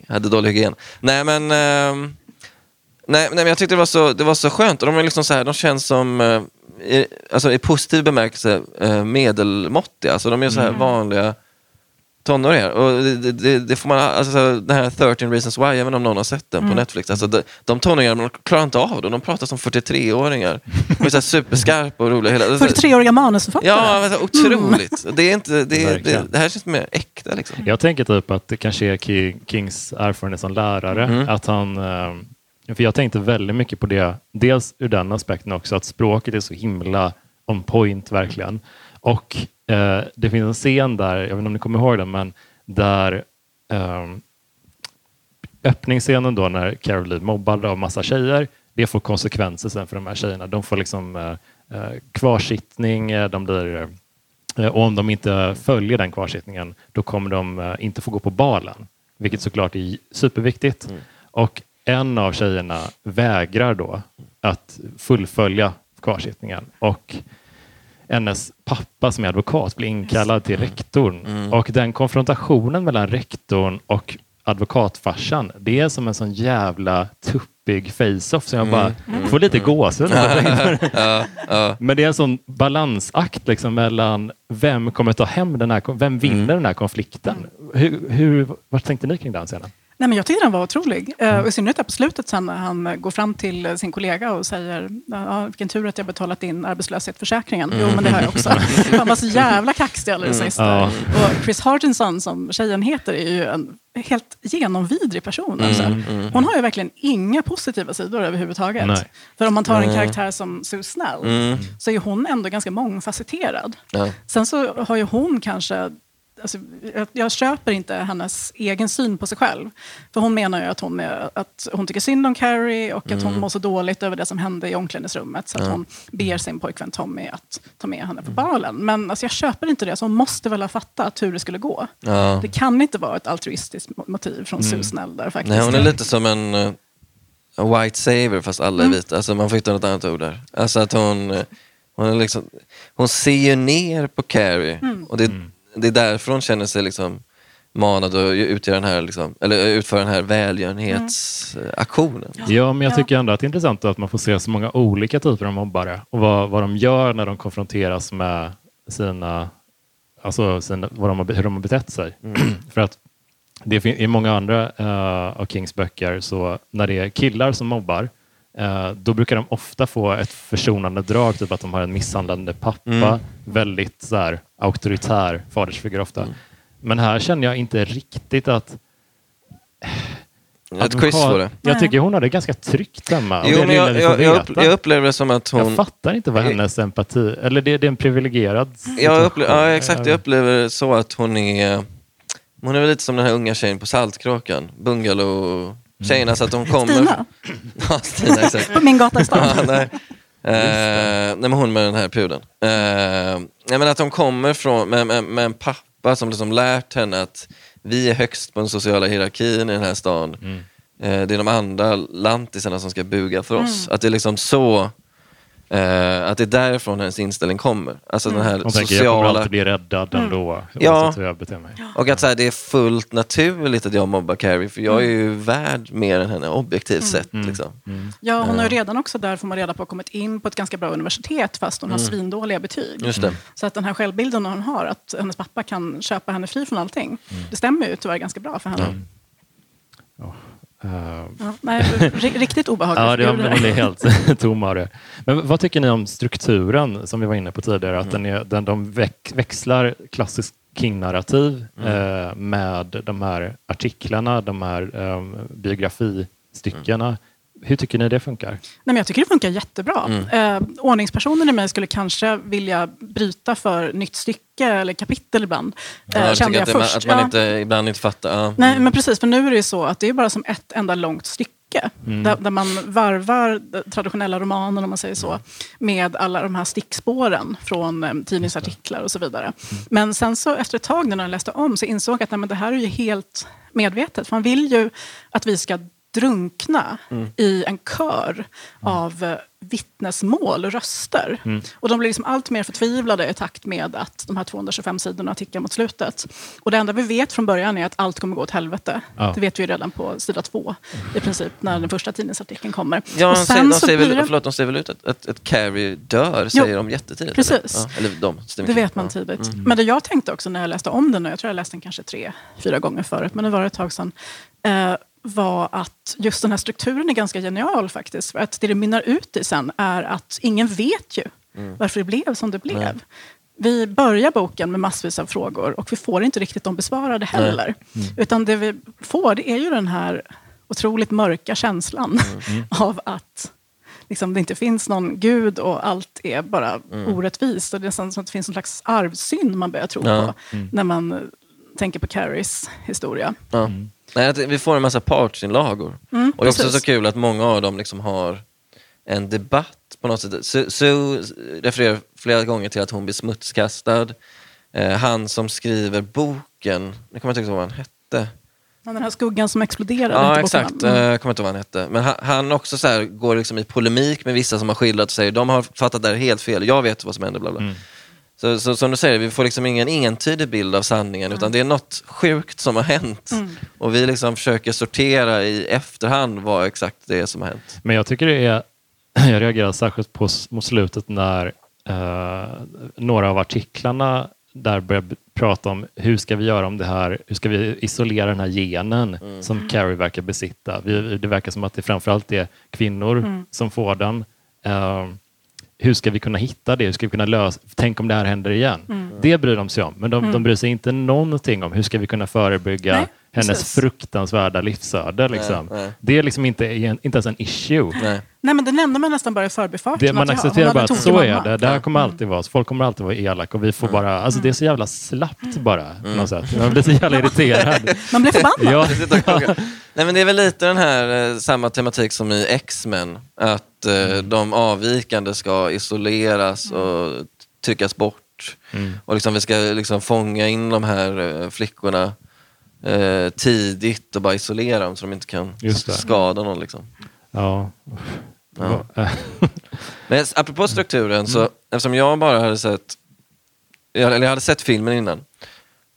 hade dålig hygien. Nej men, ehm, nej, nej, men jag tyckte det var så, det var så skönt. Och de, är liksom så här, de känns som, eh, i, alltså, i positiv bemärkelse, eh, medelmåttiga. Alltså, de är så här vanliga tonåringar. Och det, det- det, får man, alltså, den här 13 reasons why, även om någon har sett den på Netflix. Alltså, de, de tonåringarna klarar inte av det. De pratar som 43-åringar. De är så här (laughs) superskarpa och roliga. Hela, 43-åriga manusförfattare. Ja, men så här otroligt. Det, är inte, det, det, det här känns mer äkta. Liksom. Jag tänker typ att det kanske är Ki- Kings erfarenhet som lärare. Mm. Att han, eh, för jag tänkte väldigt mycket på det, dels ur den aspekten också, att språket är så himla on point verkligen. Och eh, det finns en scen där, jag vet inte om ni kommer ihåg den, men där eh, öppningsscenen då när Carol blir mobbad av massa tjejer, det får konsekvenser sen för de här tjejerna. De får liksom eh, eh, kvarsittning, eh, de blir Eh, Och om de inte följer den kvarsittningen, då kommer de inte få gå på balen. Vilket såklart är superviktigt. Och en av tjejerna vägrar då att fullfölja kvarsittningen. Och hennes pappa som är advokat blir inkallad till rektorn. Och den konfrontationen mellan rektorn och advokatfarsan, det är som en sån jävla tuppig face-off som jag bara får lite gåshud. (laughs) Ja, ja. Men det är en sån balansakt liksom mellan vem kommer ta hem den här, vem vinner den här konflikten? Hur, hur, vad tänkte ni kring den scenen? Nej, men jag tyckte den var otrolig. Uh, I synnerhet på slutet sen när han eh, går fram till eh, sin kollega och säger ja, vilken tur att jag betalat in arbetslöshetsförsäkringen. Jo, men det har jag också. (laughs) Han var så jävla kaxig alldeles sist. Ja. Och Chris Hartinson, som tjejen heter, är ju en helt genomvidrig person. Alltså. Hon har ju verkligen inga positiva sidor överhuvudtaget. Nej. För om man tar en karaktär som Sue Snell så är hon ändå ganska mångfacetterad. Ja. Sen så har ju hon kanske... Alltså, jag, jag köper inte hennes egen syn på sig själv. För hon menar ju att hon, är, att hon tycker synd om Carrie och att hon mår så dåligt över det som hände i omklädningsrummet. Så att hon ber sin pojkvän Tommy att ta med henne på balen. Men alltså, jag köper inte det, så hon måste väl ha fattat hur det skulle gå. Ja. Det kan inte vara ett altruistiskt mo- motiv från Sue Snell där faktiskt. Nej, hon är lite som en, en white saver fast alla är Mm. vita. Alltså, man får hitta något annat ord där. Alltså att hon, eh, hon, är liksom, hon ser ju ner på Carrie. Mm. Och det, det är därför hon känner sig liksom manad att utgöra den här, liksom, eller utföra den här välgörenhetsaktionen. Ja, men jag Ja. tycker ändå att det är intressant att man får se så många olika typer av mobbare och vad, vad de gör när de konfronteras med sina, alltså sina, vad de har, hur de har betett sig. (clears throat) För att det i många andra eh, av Kings böcker, så när det är killar som mobbar, då brukar de ofta få ett försonande drag, typ att de har en misshandlande pappa, väldigt så här, auktoritär fadersfigur ofta. Men här känner jag inte riktigt att Ett quiz var det. Jag tycker hon hade ganska tryggt hemma. Jo, det men lilla jag, jag, jag, jag upplever det som att hon... Jag fattar inte vad hennes empati... Eller det, det är en privilegierad Jag upple- ja, exakt. Jag upplever så att hon är... Hon är väl lite som den här unga tjejen på Saltkråkan. Bungalow-tjejen. Alltså att hon kommer... Stina, (clears throat) Ja, Stina, exakt. på min gata i stan. (laughs) Ja, nej. Eh, nej men hon med den här pudeln. Uh, nej men att hon kommer från, med, med, med en pappa som liksom lärt henne att vi är högst på den sociala hierarkin i den här stan. Mm. Eh, det är de andra lantisarna som ska buga för oss. Att det är liksom så, eh, att det är därifrån hennes inställning kommer. Alltså den här Hon tänker jag kommer sociala... alltid bli räddad ändå, Ja. oavsett hur jag beter mig. Och att så här, det är fullt naturligt att jag mobbar Carrie för jag är ju värd mer än henne objektivt sett. Liksom. Ja, hon har ju redan också där, får man reda på, kommit in på ett ganska bra universitet fast hon har svindåliga betyg. Just det. Så att den här självbilden hon har, att hennes pappa kan köpa henne fri från allting, det stämmer ju tyvärr ganska bra för henne. Eh, Ja, nej, ri- (laughs) riktigt obehagligt. Ja, det, är helt (laughs) tom av det. Men vad tycker ni om strukturen som vi var inne på tidigare? Att den är, den, de väx, växlar klassisk King-narrativ eh, med de här artiklarna, de här eh, biografistyckena. Hur tycker ni det funkar? Nej, men jag tycker det funkar jättebra. Eh, ordningspersonen i mig skulle kanske vilja bryta för nytt stycke eller kapitel ibland. Eh, Ja, kände jag att, först. att man Ja. inte, ibland inte fattar. Ja. Nej, men precis. För nu är det ju så att det är bara som ett enda långt stycke. Där, där man varvar traditionella romanen, om man säger så, med alla de här stickspåren från eh, tidningsartiklar och så vidare. Men sen så efter ett tag när jag läste om så insåg jag att nej, men det här är ju helt medvetet. Man vill ju att vi ska drunkna i en kör av eh, vittnesmål och röster. Och de blir liksom allt mer förtvivlade i takt med att de här 225 sidorna tickar mot slutet. Och det enda vi vet från början är att allt kommer gå åt helvete. Ja. Det vet vi ju redan på sida två, i princip, när den första tidningsartikeln kommer. Ja, och säger, de, säger blir väl, det- förlåt, de säger väl ut att, att, att Carrie dör, säger de jättetidigt. Precis. Eller, ja, eller de, Det vet man tidigt. Men det jag tänkte också när jag läste om den, och jag tror jag läste den kanske tre, fyra gånger förut, men det var ett tag sedan, eh, var att just den här strukturen är ganska genial faktiskt. För att det det mynnar ut i sen är att ingen vet ju varför det blev som det blev. Vi börjar boken med massvis av frågor och vi får inte riktigt dem besvarade heller. Utan det vi får det är ju den här otroligt mörka känslan (laughs) av att liksom, det inte finns någon gud och allt är bara orättvist. Och det är som att det finns en slags arvsynd man börjar tro Ja. på när man tänker på Carries historia. Ja. Nej, vi får en massa partsinlagor. Mm, och det är också så kul att många av dem liksom har en debatt på något sätt. Sue Sue refererar flera gånger till att hon blir smutskastad. Eh, han som skriver boken, nu kommer jag inte ihåg vad han hette. Men den här skuggan som exploderade. Ja, exakt. Mm. Eh, Jag kommer inte ihåg vad han hette. Men han, han också så här, går liksom i polemik med vissa som har skildrat och säger de har fattat det här helt fel. Jag vet vad som händer. Bla bla. Mm. Så, så som du säger, vi får liksom ingen entydig bild av sanningen utan det är något sjukt som har hänt. Mm. Och vi liksom försöker sortera i efterhand vad exakt det är som har hänt. Men jag tycker det är, (clears throat) jag reagerar särskilt på mot slutet när eh, några av artiklarna där börjar prata om hur ska vi göra om det här, hur ska vi isolera den här genen som Carrie verkar besitta. Vi, det verkar som att det framförallt är kvinnor som får den. Eh, hur ska vi kunna hitta det? Hur ska vi kunna lösa? Tänk om det här händer igen. Det bryr de sig om, men de, de bryr sig inte någonting om hur ska vi kunna förebygga Nej, hennes precis. fruktansvärda livsöde. Liksom. nej. Det är liksom inte, inte ens en issue. Nej. Nej, men det nämnde man nästan bara i förbifarten. Det, man accepterar bara att så är det. Det här kommer alltid vara. så. Folk kommer alltid vara elaka och vi får bara... Alltså det är så jävla slappt bara. På något sätt. Man blir så jävla irriterad. (laughs) Man blev förbannad. ja. Nej, men det är väl lite den här eh, samma tematik som i X-Men. Att eh, de avvikande ska isoleras och tryckas bort. Mm. Och liksom, vi ska liksom fånga in de här eh, flickorna eh, tidigt och bara isolera dem så de inte kan skada någon. Liksom. Ja. Ja. (laughs) Men apropå strukturen, så, eftersom jag bara hade sett, jag, eller jag hade sett filmen innan.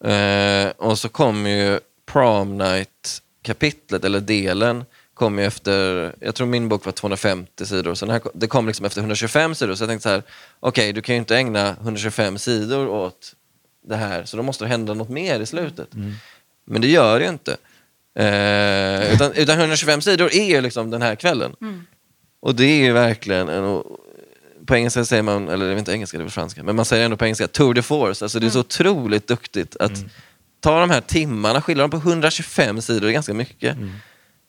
Eh, och så kom ju prom night-kapitlet, eller delen, kom ju efter, jag tror min bok var 250 sidor, så här, det kom liksom efter 125 sidor. Så jag tänkte så här, okej du kan ju inte ägna 125 sidor åt det här, så då måste det hända något mer i slutet. Men det gör det ju inte. Eh, utan, utan 125 sidor är ju liksom den här kvällen. Och det är ju verkligen en, på engelska säger man, eller det är inte engelska, det är väl franska, men man säger ändå på engelska tour de force. Alltså det är så otroligt duktigt att ta de här timmarna, skilja dem på 125 sidor, det är ganska mycket.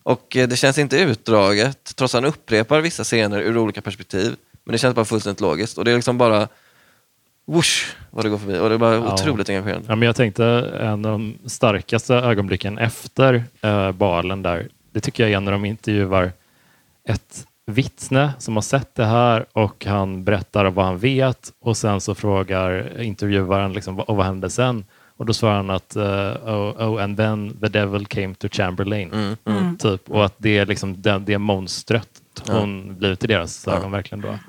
Och eh, det känns inte utdraget, trots att han upprepar vissa scener ur olika perspektiv. Men det känns bara fullständigt logiskt. Och det är liksom bara whoosh, vad det går förbi. Och det bara Ja. otroligt engagerande. Ja, men jag tänkte en av de starkaste ögonblicken efter eh, balen där, det tycker jag är när de intervjuar ett vittne som har sett det här och han berättar vad han vet och sen så frågar intervjuaren liksom, och vad hände sen? Och då svarar han att eh, oh, oh, and then the devil came to Chamberlain. Mm, mm. Typ, och att det är liksom det, det monstret hon blivit i deras ögon verkligen då.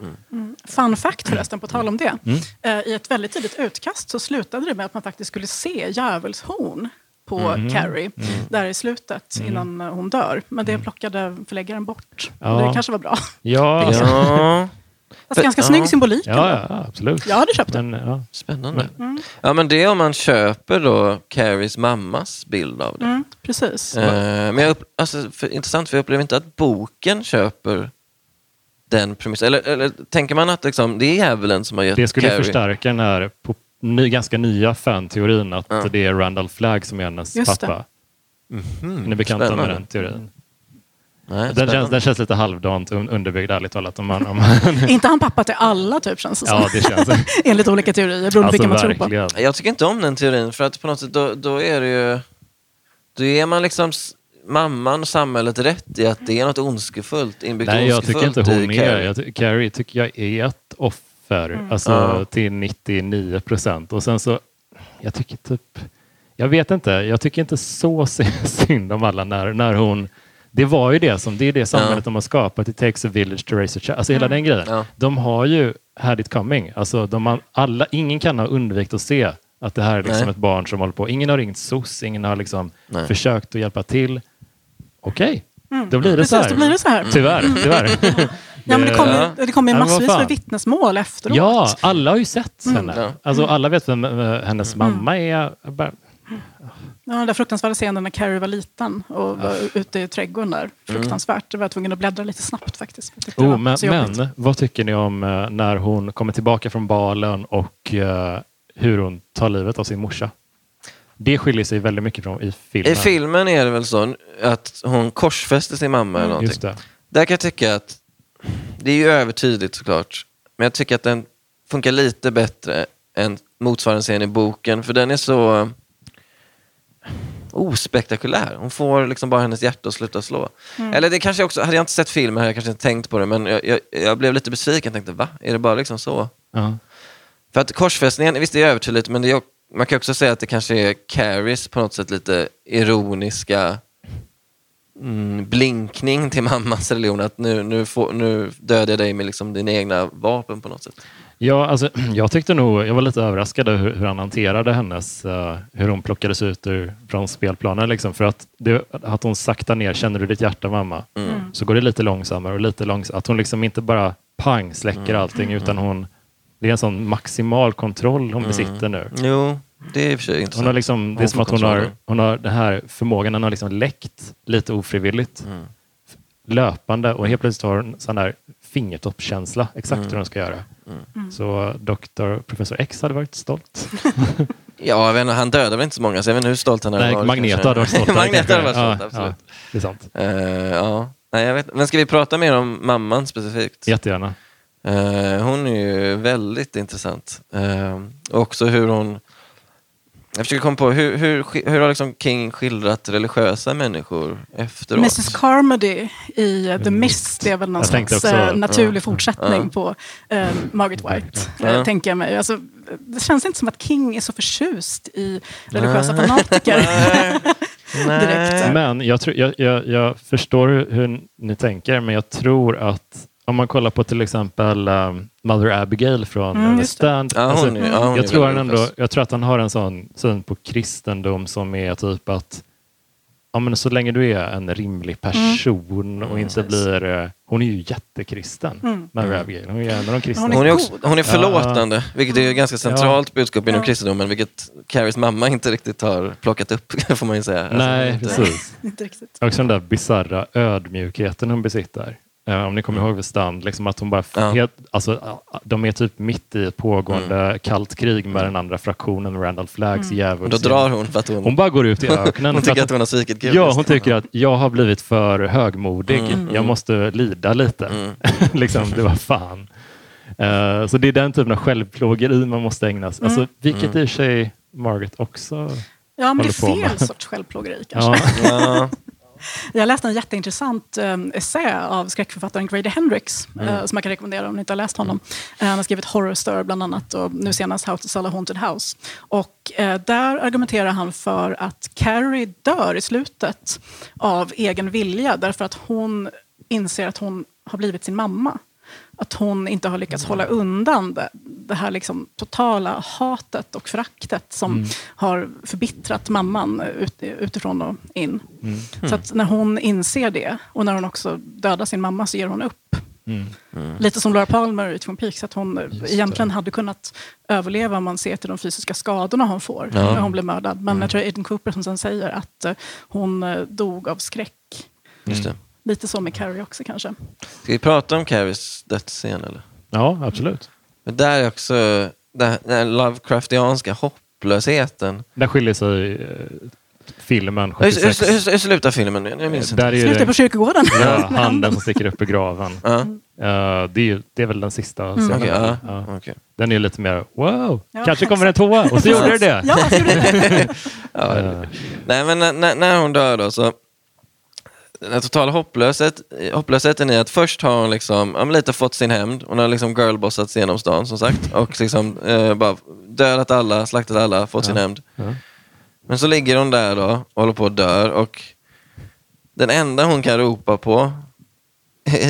Fun fact förresten, på tal om det. Mm. Eh, I ett väldigt tidigt utkast så slutade det med att man faktiskt skulle se djävulshorn på Mm. Carrie där i slutet innan eh, hon dör. Men det plockade förläggaren bort. Mm. Ja. Det kanske var bra. Ja, alltså, (laughs) Ja, Fast ganska Ja. snygg symbolik. ja, ja, absolut. Jag hade köpt det. Men, ja. spännande. Ja, men det är om man köper då Carries mammas bild av det. Mm, precis. Eh, men jag upp, alltså, för, intressant, för jag upplever inte att boken köper den premissen. Eller, eller tänker man att liksom, det är djävulen som har gett Det skulle Carrie... förstärka den här ny, ganska nya fan-teorin att Ja. det är Randall Flagg som är hennes Just det. pappa. Mhm, Ni är bekanta med spännande. den teorin? Nej, Den känns, den känns lite halvdant un- underbyggd ärligt talat. Om man, om man, (laughs) inte han pappa till alla typ känns det ja, det känns. (laughs) Enligt olika teorier, beroende på Alltså vilken man tror på. Jag tycker inte om den teorin, för att på något sätt då, då är det ju... Då är man liksom mamman och samhället rätt i att det är något ondskefullt, inbyggt Nej, jag tycker inte hon är. Carrie. Jag ty- Carrie tycker jag är ett offer. Alltså Ja. till 99 procent. Och sen så, jag tycker typ, jag vet inte, jag tycker inte så sy- (laughs) synd om alla när, när hon det var ju det som, det är det samhället Ja. de har skapat. It takes a village to raise a child. Alltså hela den grejen. Ja. De har ju had it coming. Alltså de har, alla, ingen kan ha undvikit att se att det här är liksom Nej. ett barn som håller på. Ingen har ringt SOS, ingen har liksom Nej. försökt att hjälpa till. Okej, då blir det Precis, så här. då blir det så här. Tyvärr, tyvär. (laughs) Ja, men det kommer det kommer ju massvis med vittnesmål efteråt. Ja, alla har ju sett henne. Ja. Alltså, alla vet vem eh, hennes mamma är. Ja, den där fruktansvärda scenen när Carrie var liten och var ute i trädgården där. Fruktansvärt. Jag var tvungen att bläddra lite snabbt faktiskt. Oh, men, men vad tycker ni om eh, när hon kommer tillbaka från balen och eh, hur hon tar livet av sin morsa? Det skiljer sig väldigt mycket från i filmen. I filmen är det väl så att hon korsfäster sin mamma eller någonting. Just det. Där kan jag tycka att, det är ju övertydligt såklart, men jag tycker att den funkar lite bättre än motsvarande scen i boken, för den är så eh, ospektakulär. Hon får liksom bara hennes hjärta att sluta slå. Eller det kanske också, hade jag inte sett filmen hade jag kanske inte tänkt på det, men jag, jag, jag blev lite besviken. Jag tänkte, va? Är det bara liksom så? Ja. För att korsfästningen, visst det är övertydligt, men det är, man kan också säga att det kanske är Carries på något sätt lite ironiska mm, blinkning till (laughs) mammans religion. Att nu, nu, får, nu dödar jag dig med liksom dina egna vapen på något sätt. Ja, alltså, (clears throat) jag tyckte nog, jag var lite överraskad över hur, hur han hanterade hennes, uh, hur hon plockades ut ur, från spelplanen. Liksom, för att, det, att hon saktar ner, känner du ditt hjärta mamma? Mm. Så går det lite långsammare och lite långsammare. Att hon liksom inte bara pang släcker Mm. allting utan hon, det är en sån maximal kontroll hon besitter nu. Jo, det är i och för sig intressant. Hon har liksom, det är Hon som att hon har, hon har den här förmågan, den har liksom läckt lite ofrivilligt. Mm. Löpande och helt plötsligt har hon sån där fingertoppskänsla exakt Mm. hur hon ska göra. Så Dr. Professor X hade varit stolt. (laughs) Ja, jag vet inte, han dödade väl inte så många, så jag vet inte hur stolt han hade Nej, varit. Magneto hade varit stolt. (laughs) Magneto hade varit Ja, stolt, absolut. Ja, det är sant. Eh, ja. Nej, jag vet. Men ska vi prata mer om mamman specifikt? Jättegärna. Eh, hon är ju väldigt intressant. Uh, också hur hon... Jag försöker komma på, hur, hur, hur har liksom King skildrat religiösa människor efteråt? Mrs Carmody i The Mist det är väl någon slags också- eh, naturlig ja. fortsättning Ja. på eh, Margaret White, Ja. eh, tänker jag mig. Alltså, det känns inte som att King är så förtjust i religiösa (laughs) fanatiker. Nej. (laughs) direkt. Men jag, tror, jag, jag, jag förstår hur ni tänker, men jag tror att om man kollar på till exempel um, Mother Abigail från Mm, mm. Stand. Ja, alltså, hon ja, jag, tror han ändå, jag tror att han har en sån syn på kristendom som är typ att ja, men så länge du är en rimlig person och inte Precis. blir... eh, Hon är ju jättekristen, Mm. Mother Abigail. Hon är en av de kristna. Hon är också, hon är förlåtande, vilket är ett ganska centralt budskap inom Ja. kristendomen, vilket Carries mamma inte riktigt har plockat upp, (laughs) får man ju säga. Alltså, Nej, inte- precis. (laughs) inte riktigt. Också den där bisarra ödmjukheten hon besitter. Eh, om ni kommer ihåg vid Stand, liksom att hon bara Ja. helt, alltså, de är typ mitt i ett pågående kallt krig med den andra fraktionen, Randall Och djävulsgäng. då drar hon för att hon, Hon bara går ut i (laughs) öknen. hon tycker att- att hon har svikit Gud. Ja, hon tycker att jag har blivit för högmodig. Mm. Jag måste lida lite. Mm. (laughs) liksom, det var fan. Eh, så det är den typen av självplågeri man måste ägna sig Alltså, Vilket Mm. i och för sig Margaret också Ja, men det är fel med. sorts självplågeri (laughs) kanske. Ja. Jag läste en jätteintressant um, essä av skräckförfattaren Grady Hendrix, eh, som jag kan rekommendera om ni inte har läst honom. Eh, han har skrivit Horror Stir bland annat och nu senast How to Sell a Haunted House. Och eh, där argumenterar han för att Carrie dör i slutet av egen vilja därför att hon inser att hon har blivit sin mamma. Att hon inte har lyckats hålla undan det, det här liksom totala hatet och föraktet som har förbittrat mamman ut, utifrån och in. Så att när hon inser det och när hon också dödar sin mamma så ger hon upp. Lite som Laura Palmer i Twin Peaks, att hon egentligen hade kunnat överleva om man ser till de fysiska skadorna hon får Ja. när hon blev mördad. Men jag tror det är Aiden Cooper som sen säger att eh, hon eh, dog av skräck. Just det. Lite så med Carrie också kanske. Ska vi prata om Carries dödsscen eller? ja, absolut. Men där är också den den Lovecraftianska hopplösheten. Där skiljer sig eh, filmen Hur, 76. hur, hur, hur slutar filmen? Jag minns inte. Där är Sluta det på kyrkogården. (laughs) ja, handen som sticker upp i graven. Ja, Eh, det, är, ju- det är väl den sista scenen. okej, ja, Ja. okej. Den är lite mer wow, Ja, kanske kommer en tvåa och så gjorde det det. (laughs) Ja, så gjorde det. (laughs) Ja, Eh, Nej, men när, när hon dör då så... Den totala hopplöshet, hopplösheten i att först har hon liksom, ja, lite fått sin hämnd. Hon har liksom girlbossats genom stan som sagt. Och liksom eh, bara dödat alla, slaktat alla, fått sin hämnd. Ja. Men så ligger hon där då och håller på att dör. Och den enda hon kan ropa på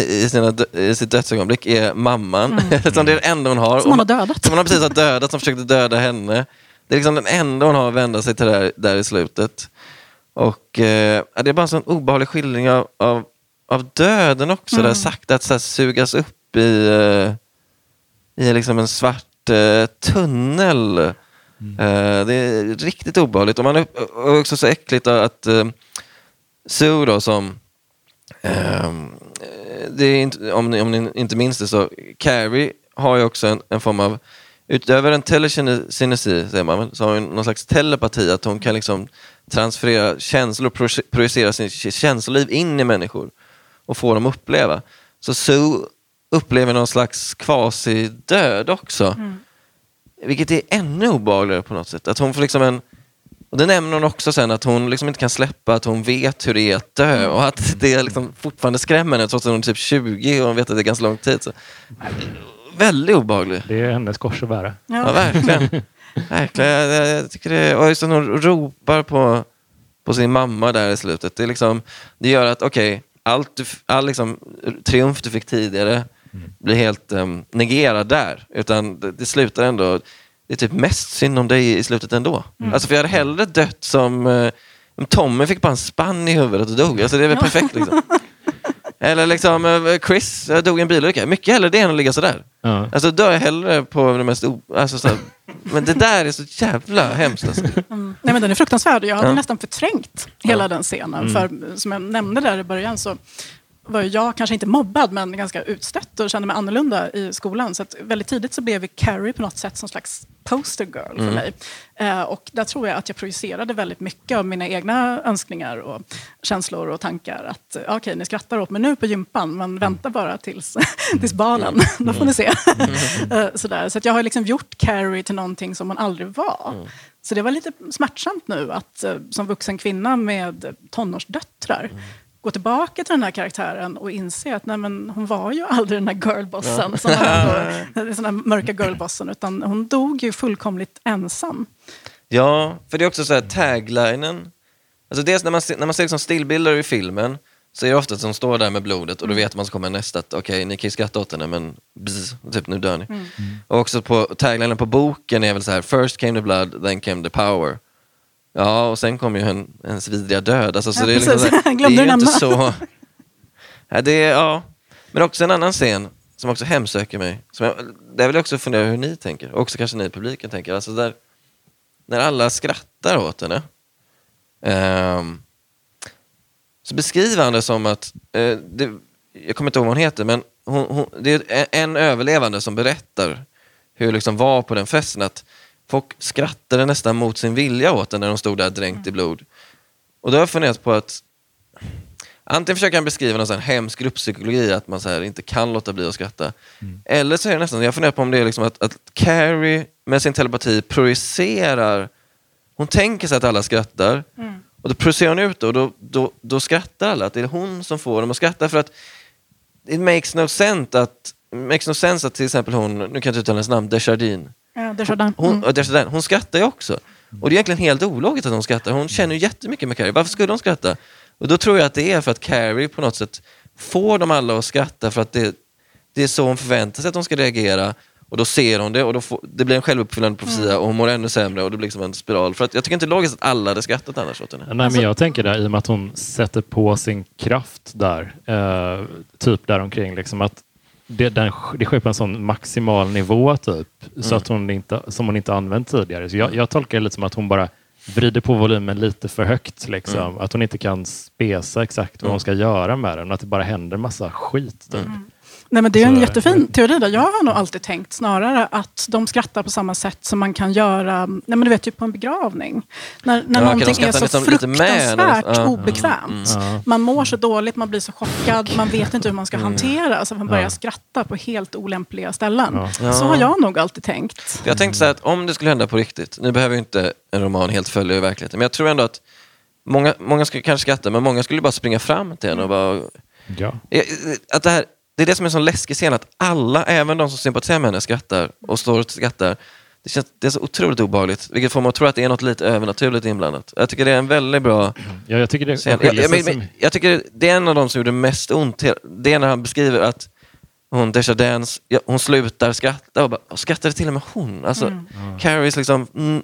i, sina, dö- i sitt dödsögonblick är mamman. Som (laughs) det är det enda hon har. Som hon har dödat. Som hon har precis har dödat, som försökte döda henne. Det är liksom den enda hon har att vända sig till där, där i slutet. Och eh, Det är bara en sån obehaglig skildring av, av, av döden också. Där sakta att så här, sugas upp i, eh, i liksom en svart eh, tunnel. Eh, det är riktigt obehagligt. Och man är och också så äckligt att eh, Sue då som Ehm, det är inte, om, ni, om ni inte minns det så, Carrie har ju också en, en form av, utöver en telekinesi säger man, så har hon någon slags telepati, att hon kan liksom transferera känslor, proje- projicera sin känsloliv in i människor och få dem att uppleva. Så Sue upplever någon slags quasi-död också. Vilket är ännu obehagligare på något sätt. Att hon får liksom en... Och det nämner hon också sen, att hon liksom inte kan släppa att hon vet hur det är att dö och att det liksom fortfarande skrämmer henne trots att hon är typ 20 och hon vet att det är ganska lång tid. Så. Väldigt obehaglig. Det är hennes kors att bära. Ja, verkligen. (laughs) verkligen. Jag, jag, tycker det, och just att hon ropar på på sin mamma där i slutet. Det, är liksom, det gör att, okej, allt f- all liksom, triumf du fick tidigare blir helt um, negerad där. Utan det, det slutar ändå, det är typ mest synd om dig i slutet ändå. Alltså för jag hade hellre dött som uh, Tommy fick bara en spann i huvudet och dog. Alltså det är väl perfekt liksom. Eller liksom eh, Chris dog i en bilolycka. Mycket hellre det än att ligga sådär. Ja. Alltså dör jag hellre på det mest o... Alltså, så här, men det där är så jävla hemskt. Alltså. Mm. Nej, men den är fruktansvärd. Jag hade Ja. nästan förträngt hela Ja. den scenen. För som jag nämnde där i början så var jag kanske inte mobbad men ganska utstött och kände mig annorlunda i skolan. Så väldigt tidigt så blev ju Carrie på något sätt som slags poster girl för mig. Eh, och där tror jag att jag projicerade väldigt mycket av mina egna önskningar och känslor och tankar. Att eh, okej, ni skrattar åt mig nu på gympan men vänta bara tills, (laughs) tills balen. (laughs) Då får ni se. (laughs) Eh, Sådär. Så jag har liksom gjort Carrie till någonting som hon aldrig var. Så det var lite smärtsamt nu att eh, som vuxen kvinna med tonårsdöttrar gå tillbaka till den här karaktären och inse att nej, men hon var ju aldrig den här girlbossen, som man ändå, den här mörka girlbossen, utan hon dog ju fullkomligt ensam. Ja, för det är också så här taglinen. Alltså dels när man, ser- när man ser liksom stillbilder i filmen så är det ofta att de står där med blodet och då vet man så kommer nästa att okej, ni kan ju skratta åt henne men bzz, typ nu dör ni. Och också på taglinen på boken är väl så här first came the blood, then came the power. Ja, och sen kom ju en, ens vidriga död. Alltså, så Ja, det är liksom så (laughs) det är ju inte så... Ja, det är, ja. Men också en annan scen som också hemsöker mig. Som jag, där vill jag också fundera hur ni tänker, och också kanske ni i publiken tänker. Alltså där, när alla skrattar åt henne ehm, så beskriver han det som att, eh, det, jag kommer inte ihåg vad hon heter, men hon, hon, det är en överlevande som berättar hur det liksom var på den festen. Att folk skrattade nästan mot sin vilja åt henne när de stod där dränkt i blod. Och då har jag funderat på att Antingen försöker han beskriva någon sån hemsk grupppsykologi, att man så här inte kan låta bli att skratta. Eller så är det nästan, jag funderar på om det är liksom att, att Carrie med sin telepati projicerar, hon tänker sig att alla skrattar, och då projicerar hon ut det och då, då, då skrattar alla, att det är hon som får dem att skratta. För att it makes no sense att, makes no sense att till exempel hon, nu kan jag inte uttala hennes namn, Desjardins, Ja, Desjardins. hon, Mm. hon skrattar ju också. Och det är egentligen helt ologiskt att hon skrattar. Hon känner ju jättemycket med Carrie. Varför skulle hon skratta? Och då tror jag att det är för att Carrie på något sätt får dem alla att skratta för att det, det är så hon förväntar sig att de ska reagera. Och då ser hon det och då får, det blir en självuppfyllande profetia och hon mår ännu sämre och det blir liksom en spiral. För att jag tycker inte det är logiskt att alla hade skrattat annars åt henne. Nej, men jag tänker där, i och med att hon sätter på sin kraft där, eh, typ däromkring, liksom att det, den, det sker på en sån maximal nivå typ, så att hon inte, som hon inte använt tidigare. Så jag, jag tolkar det lite som att hon bara vrider på volymen lite för högt. Liksom. Att hon inte kan spesa exakt vad hon ska göra med den, att det bara händer massa skit. Typ. Nej, men det är en Så- jättefin teori. Där. Jag har nog alltid tänkt snarare att de skrattar på samma sätt som man kan göra nej, men du vet, typ på en begravning. När, när Ja, någonting är så liksom lite med, fruktansvärt? Ja. obekvämt. Man mår så dåligt, man blir så chockad, man vet inte hur man ska hantera. Så man börjar Ja. skratta på helt olämpliga ställen. Ja. Så har jag nog alltid tänkt. Jag tänkte så här att om det skulle hända på riktigt, nu behöver ju inte en roman helt följa i verkligheten, men jag tror ändå att många, många skulle kanske skratta, men många skulle bara springa fram till henne och bara... Ja. Eh, Att det, här, det är det som är en sån läskig scen, att alla, även de som sympatiserar med henne, skrattar och står och skrattar. Det, känns, det är så otroligt obehagligt, vilket får mig att tro att det är något lite övernaturligt inblandat. Jag tycker det är en väldigt bra (clears throat) Ja, jag tycker det scen. Jag, jag, men, som- men, jag tycker det är en av de som gjorde mest ont. Det är när han beskriver att hon Desjardins, ja, hon slutar skratta och bara, skrattade till och med hon. Alltså, Carries liksom mm,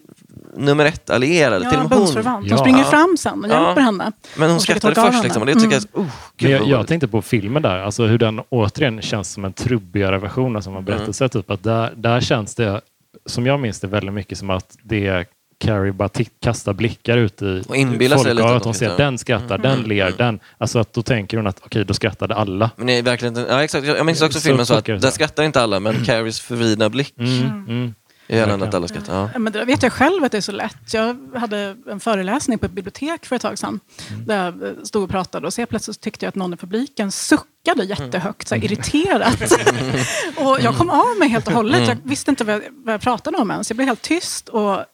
nummer ett allierade, till Ja, och med hon. bundsförvant. De Ja. springer Ja. fram sen och Ja. hjälper henne. Men hon försöker skrattade först liksom, och det tycker jag, oh, gud jag, jag tänkte på filmen där, alltså hur den återigen känns som en trubbigare version av samma Mm. berättelse. Typ, att där, där känns det, som jag minns det, väldigt mycket som att det är Carrie bara kastar blickar ut i Och inbillar sig folk lite och att hon ser skrattar. den skrattar, den ler, den. Alltså att då tänker hon att okej, då skrattade alla. Men i verkligheten, ja exakt, jag minns också Så filmen så att det där skrattar inte alla, men (clears throat) Carries förvridna blick Mm, mm. gärna att alla skrattar. Ja. Ja, Men det vet jag själv att det är så lätt. Jag hade en föreläsning på ett bibliotek för ett tag sedan. Där jag stod och pratade och så plötsligt tyckte jag att någon i publiken suckade jättehögt, så här, irriterat. (laughs) och jag kom av mig helt och hållet. Jag visste inte vad jag, vad jag pratade om ens. Jag blev helt tyst och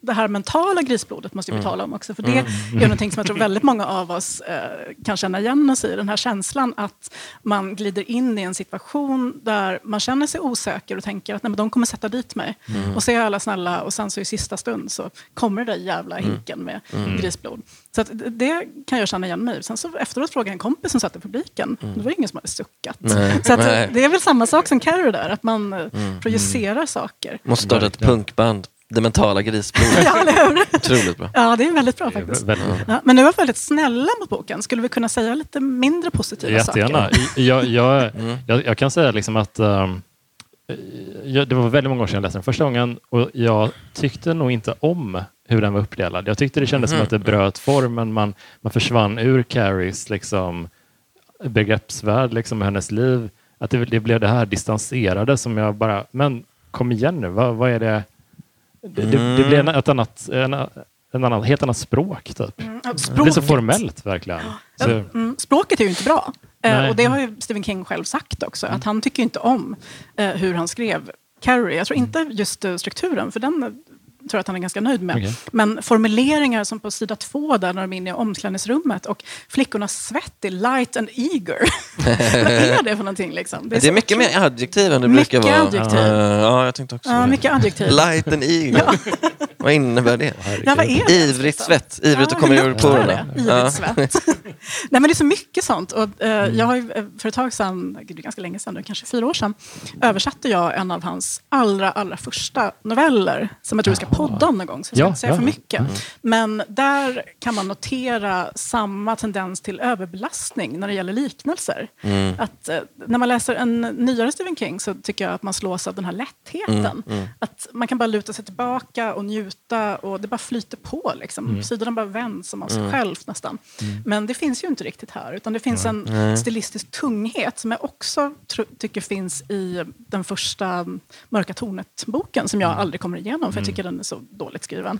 det här mentala grisblodet måste vi tala om också. För det är någonting som jag tror väldigt många av oss eh, kan känna igen oss i. Den här känslan att man glider in i en situation där man känner sig osäker och tänker att Nej, men de kommer sätta dit mig. Och så är alla snälla och sen så i sista stund så kommer det där jävla hinken med grisblod. Så att det kan jag känna igen mig Sen så efteråt frågade jag en kompis som satt i publiken. Det var ingen som hade suckat. Nej, så att, nej. det är väl samma sak som Carrie där, att man eh, projicerar saker. Måste starta ett punkband. Det mentala grisblodet. (laughs) Ja? Otroligt bra. Ja, det är väldigt bra faktiskt. väldigt- Ja, men nu var vi väldigt snälla mot boken. Skulle vi kunna säga lite mindre positiva Jättegärna. saker? Jag, jag, jag, jag kan säga liksom att ehm, jag, det var väldigt många år sedan jag läste den första gången och jag tyckte nog inte om hur den var uppdelad. Jag tyckte det kändes som att det bröt formen. Man, man försvann ur Carries liksom, begreppsvärld, liksom, med hennes liv. Att det, det blev det här distanserade som jag bara, men kom igen nu, vad, vad är det? Det, det, det blev ett annat, en, en annan, helt annat språk typ. Mm, Det blir så språket. formellt verkligen. Ja, Så, mm, språket är ju inte bra. Eh, Nej. och det har ju Stephen King själv sagt också. Att han tycker inte om eh, hur han skrev Carrie. Jag tror inte just eh, strukturen, för den tror jag att han är ganska nöjd med. Okej. Men formuleringar som på sida två där när de är inne i omklädningsrummet och flickornas svett är light and eager. (laughs) Vad är det för någonting liksom? Det är så mycket otroligt- mer adjektiv än det Mycket brukar vara. adjektiv. Eh, ja, jag tänkte också det. mycket adjektiv. Light and eager. Vad innebär det? Ja, vad är det? Ivrigt liksom? svett. Ivrigt att komma ur porerna. det? Ivrigt svett. Nej, men det är så mycket sånt. Och, eh, jag har ju, eh, för ett tag sedan, det är ganska länge sedan nu, kanske fyra år sedan, översatte jag en av hans allra, allra första noveller, som jag tror vi ska podda om någon gång, så jag ska Ja, inte säga ja. för mycket. Men där kan man notera samma tendens till överbelastning när det gäller liknelser. Att, eh, när man läser en nyare Stephen King så tycker jag att man slås av den här lättheten. Att man kan bara luta sig tillbaka och njuta och det bara flyter på. Liksom. Sidorna bara vänds som av sig självt nästan. Men det finns ju inte riktigt här. Utan det finns en stilistisk tunghet som jag också tycker finns i den första Mörka tornet-boken som jag aldrig kommer igenom för jag tycker den är så dåligt skriven.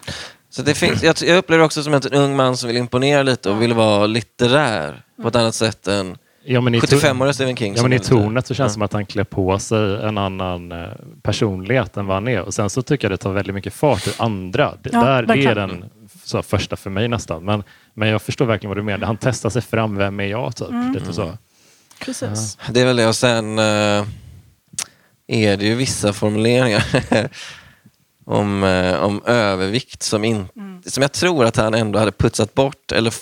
Så det finns, jag, jag upplever också som att en ung man som vill imponera lite och vill vara litterär på ett annat sätt än ja, men i to- 75-åriga Stephen King. Ja, men I tornet så känns det som att han klär på sig en annan eh, personlighet än vad han är. Och sen så tycker jag det tar väldigt mycket fart ur andra. Det, Ja, där, det är den så, första för mig nästan. Men, men jag förstår verkligen vad du menar. Han testar sig fram. Vem är jag? Typ. Lite så. Precis. Det är väl det. Och sen eh, är det ju vissa formuleringar (laughs) om, eh, om övervikt som, in, som jag tror att han ändå hade putsat bort, eller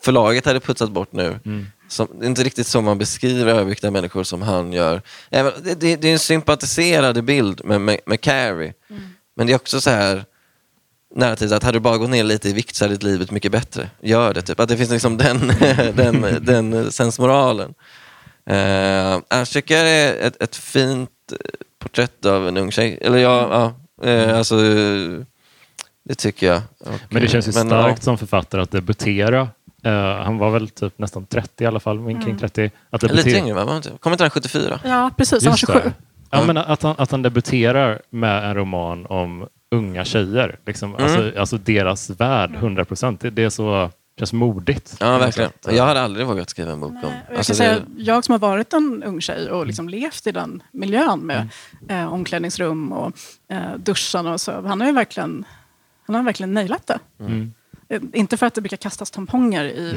förlaget hade putsat bort nu. Som, det är inte riktigt så man beskriver överviktiga människor som han gör. Även, det, det, det är en sympatiserad bild med, med, med Carrie. Men det är också så här narrativt att hade du bara gått ner lite i vikt så hade ditt livet mycket bättre. Gör det, typ. Att det finns liksom den, (laughs) den, den sensmoralen. Uh, jag det är ett, ett fint eh, porträtt av en ung tjej. Eller ja, ja eh, alltså eh, det tycker jag. Och, Men det känns ju men, starkt ja. som författare att debutera. Eh, han var väl typ nästan 30 i alla fall, men kring 30. Att Lite debutera- yngre va? Han inte- Kommer inte han 74? Ja, precis. Han var Just 27. det. Ja, men att, han, att han debuterar med en roman om unga tjejer. Liksom, Mm. alltså, alltså deras värld, 100 procent. Det, det är så, känns modigt. Ja, verkligen. Jag hade aldrig vågat skriva en bok om... Nej, och Jag, Alltså, kan det, säga, jag som har varit en ung tjej och liksom levt i den miljön med eh, omklädningsrum och eh, duschen och så. Han har ju verkligen, han har verkligen nailat det. Mm. Eh, Inte för att det brukar kastas tamponger i,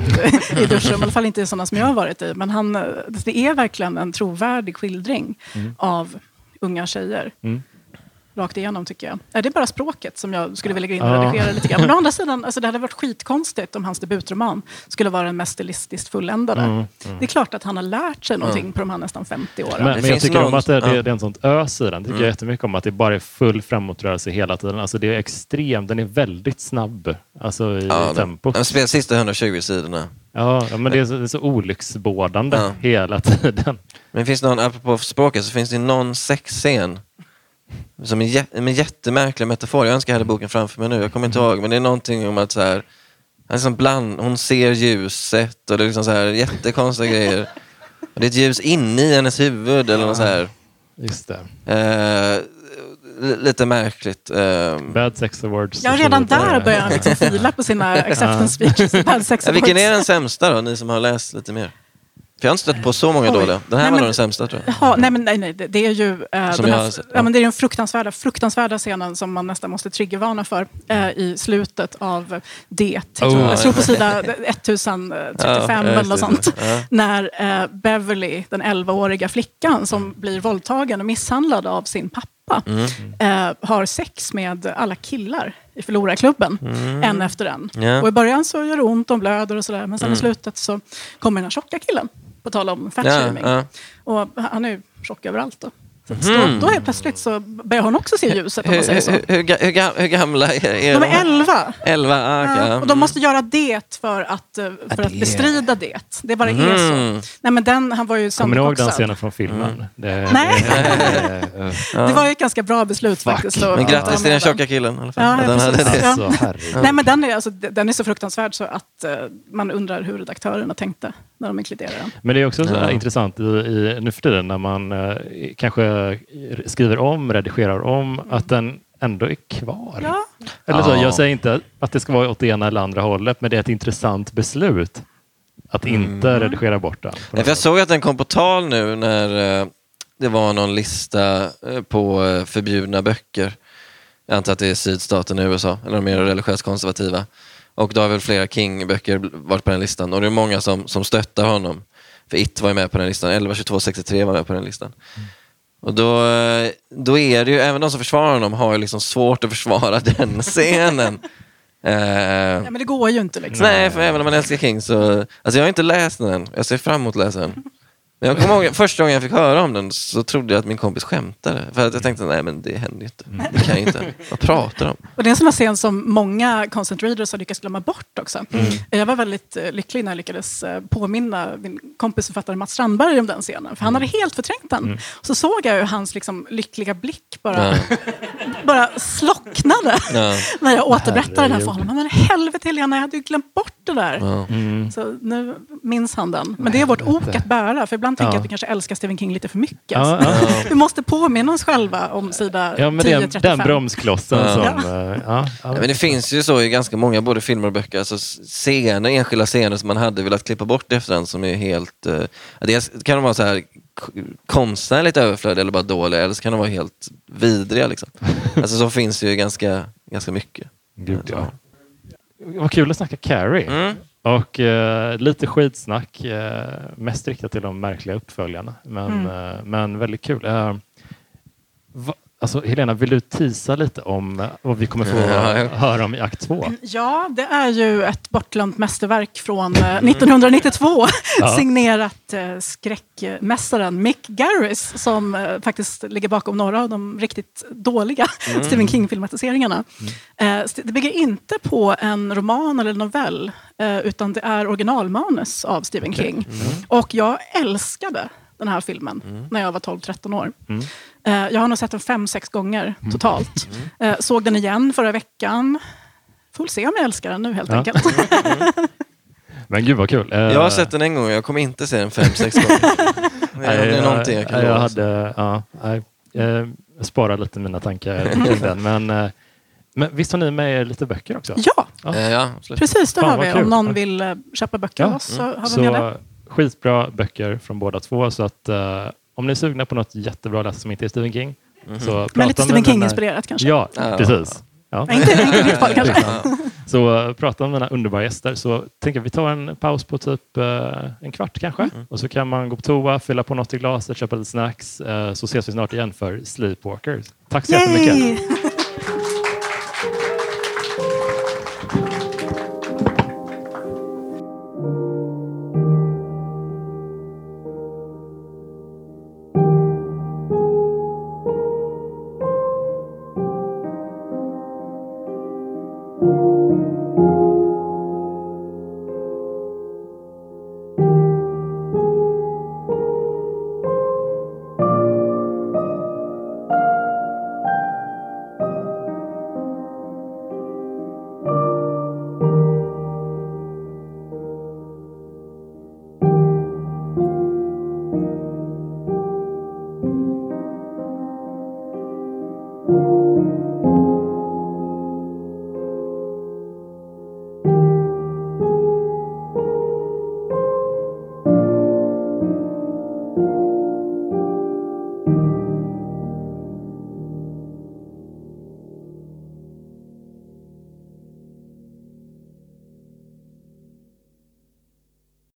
(laughs) i duschrum, i alla fall inte i sådana som jag har varit i. Men han, eh, det är verkligen en trovärdig skildring av unga tjejer. Mm. Rakt igenom tycker jag. Det är bara språket som jag skulle vilja gå in och Ja. redigera lite grann. Men å andra (laughs) sidan, alltså det hade varit skitkonstigt om hans debutroman skulle vara den mest stilistiskt fulländade. Mm, Det är klart att han har lärt sig någonting på de här nästan 50 åren. Men, men jag tycker om någon- att det, det, det är en sånt ös i den. Det tycker jag jättemycket om. Att det bara är full framåtrörelse hela tiden. Alltså det är extremt, den är väldigt snabb alltså i ja, tempo. de spelar sista 120 sidorna. Ja, ja, men det är så, det är så olycksbådande Ja. hela tiden. Men finns det någon, apropå språket, så finns det någon sexscen som är jä- med jättemärklig metafor. Jag önskar jag hade boken framför mig nu, jag kommer inte ihåg. Men det är någonting om att så här, liksom bland, hon ser ljuset och det är liksom så här jättekonstiga (laughs) grejer. Och det är ett ljus inne i hennes huvud eller något så här. Just det. Eh, li- lite märkligt. Eh, Bad Sex Awards. Ja, redan där börjar han liksom fila på sina (laughs) acceptance speeches. Bad Sex vilken är Awards. den sämsta då, ni som har läst lite mer? För jag har inte stött på så många Oj. dåliga. Den här Nej, var men- den sämsta tror jag. Jaha, nej, men nej, nej, det, är ju eh, Som den, jag här, har sett, ja. ja. men det är den fruktansvärda, fruktansvärda scenen som man nästan måste triggervarna för eh, i slutet av det. Oh. jag tror på sida 1035 Ja, eller något sånt. Ja. När eh, Beverly, den 11-åriga flickan som blir våldtagen och misshandlad av sin pappa, Mm. eh, har sex med alla killar i förlorarklubben, en efter en. Mm. Ja. Och i början så gör det ont, de blöder och sådär, men sen Mm. i slutet så kommer den här tjocka killen, på tal om fat Ja, ja. Och han är ju tjock överallt då. Så Mhm. då, då är plötsligt så börjar hon också se ljuset om man Hur, säger så. hur, hur, hur, ga- hur gamla är, är De är elva. Elva, ah, okej, Ja, och de måste göra det för att, eh, för att det- bestrida det. Det bara är så. Mm. Nej, men den, han var ju Kommer ni ihåg den scenen från filmen? Det, Nej. det- (laughs) Det var ju ett ganska bra beslut faktiskt. att- Men att grattis till den tjocka killen. i alla fall. Ja, Att ja, han hade precis. det. Ja. Alltså, herregud. Nej, men den är, alltså, den är så fruktansvärd så att eh, man undrar hur redaktörerna tänkte när de inkluderade den. Men det är också så här Ja. intressant i, i, nu för tiden när man eh, kanske skriver om, redigerar om, att den ändå är kvar. Ja. Eller så, Ja. jag säger inte att det ska vara åt det ena eller andra hållet, men det är ett intressant beslut att inte redigera bort den. Nej, för jag såg att den kom på tal nu när eh, det var någon lista eh, på eh, förbjudna böcker. Jag antar att det är sydstaten i USA, eller de mer religiöst konservativa. Och då har väl flera King-böcker varit på den listan. Och det är många som, som stöttar honom. För It var ju med på den listan, 11, 22, 63 var med på den listan. Och då, då är det ju, även de som försvarar honom har ju liksom svårt att försvara (laughs) den scenen. Eh, Ja, men det går ju inte liksom. Nej, för även om man älskar King så... Alltså jag har inte läst den. Jag ser fram emot att läsa den. Men jag kommer ihåg, första gången jag fick höra om den så trodde jag att min kompis skämtade. För att jag tänkte, nej men det händer ju inte. Det kan ju inte. Vad pratar de om? Och det är en sån här scen som många content readers har lyckats glömma bort också. Jag var väldigt eh, lycklig när jag lyckades eh, påminna min kompis författare Mats Strandberg om den scenen. För han hade helt förträngt den. Så såg jag ju hans liksom, lyckliga blick bara, Ja. (laughs) bara slocknade Ja. (laughs) när jag återberättade den här för honom. Men helvete Helena, jag hade ju glömt bort det där. Ja. Mm. Så nu minns han den. Men det är vårt ok att bära. För ibland tänker jag Ja. att vi kanske älskar Stephen King lite för mycket. Ja, ja. Vi måste påminna oss själva om sida Ja, men det är 1035. den bromsklossen Ja. som... eh, Ja, men det finns ju så i ganska många både filmer och böcker, alltså scener, enskilda scener som man hade velat klippa bort efter den som är helt... Eh, dels kan de vara så här konstnärligt överflödiga eller bara dåliga, eller så kan de vara helt vidriga. Liksom. (laughs) Alltså så finns ju ganska, ganska mycket. Gud, ja. Vad kul att snacka Carrie. Mm. Och eh, lite skitsnack, eh, mest riktat till de märkliga uppföljarna. Men, Mm. eh, men väldigt kul. Eh, va, alltså, Helena, vill du tisa lite om eh, vad vi kommer få Ja, ja. höra om i akt två? Ja, det är ju ett bortglömt mästerverk från eh, 1992. (laughs) Ja. (laughs) Signerat eh, skräckmästaren Mick Garris som eh, faktiskt ligger bakom några av de riktigt dåliga (laughs) Stephen King-filmatiseringarna. Eh, st- det bygger inte på en roman eller novell eh, utan det är originalmanus av Stephen King. Och jag älskade den här filmen när jag var 12-13 år. Eh, jag har nog sett den fem, sex gånger totalt. Eh, såg den igen förra veckan. Får väl se om jag älskar den nu helt Ja. enkelt. Men gud vad kul. Eh, Jag har sett den en gång och jag kommer inte se den fem, sex gånger. Det är, någonting jag kan jag hade, ja, eh, jag sparar lite mina tankar kring den. (laughs) Men, eh, men visst har ni med er lite böcker också? ja, Ja. Eh, Ja, absolut. precis. Det Fan, har vi. kul. Om någon vill eh, köpa böcker av oss så har vi med det. skitbra böcker från båda två. Så att eh, om ni är sugna på något jättebra att läsa som inte är Stephen King. Så prata Mhm. Men lite Stephen King-inspirerat kanske. Ja, Ja. precis. Ja. Nej, Inte, fall kanske. (laughs) Så uh, prata om mina underbara gäster. Så tänker jag vi tar en paus på typ eh, en kvart kanske. Mm. Och så kan man gå på toa, fylla på något i glaset, köpa lite snacks. eh, så ses vi snart igen för Sleepwalkers. Tack så jättemycket. Yay!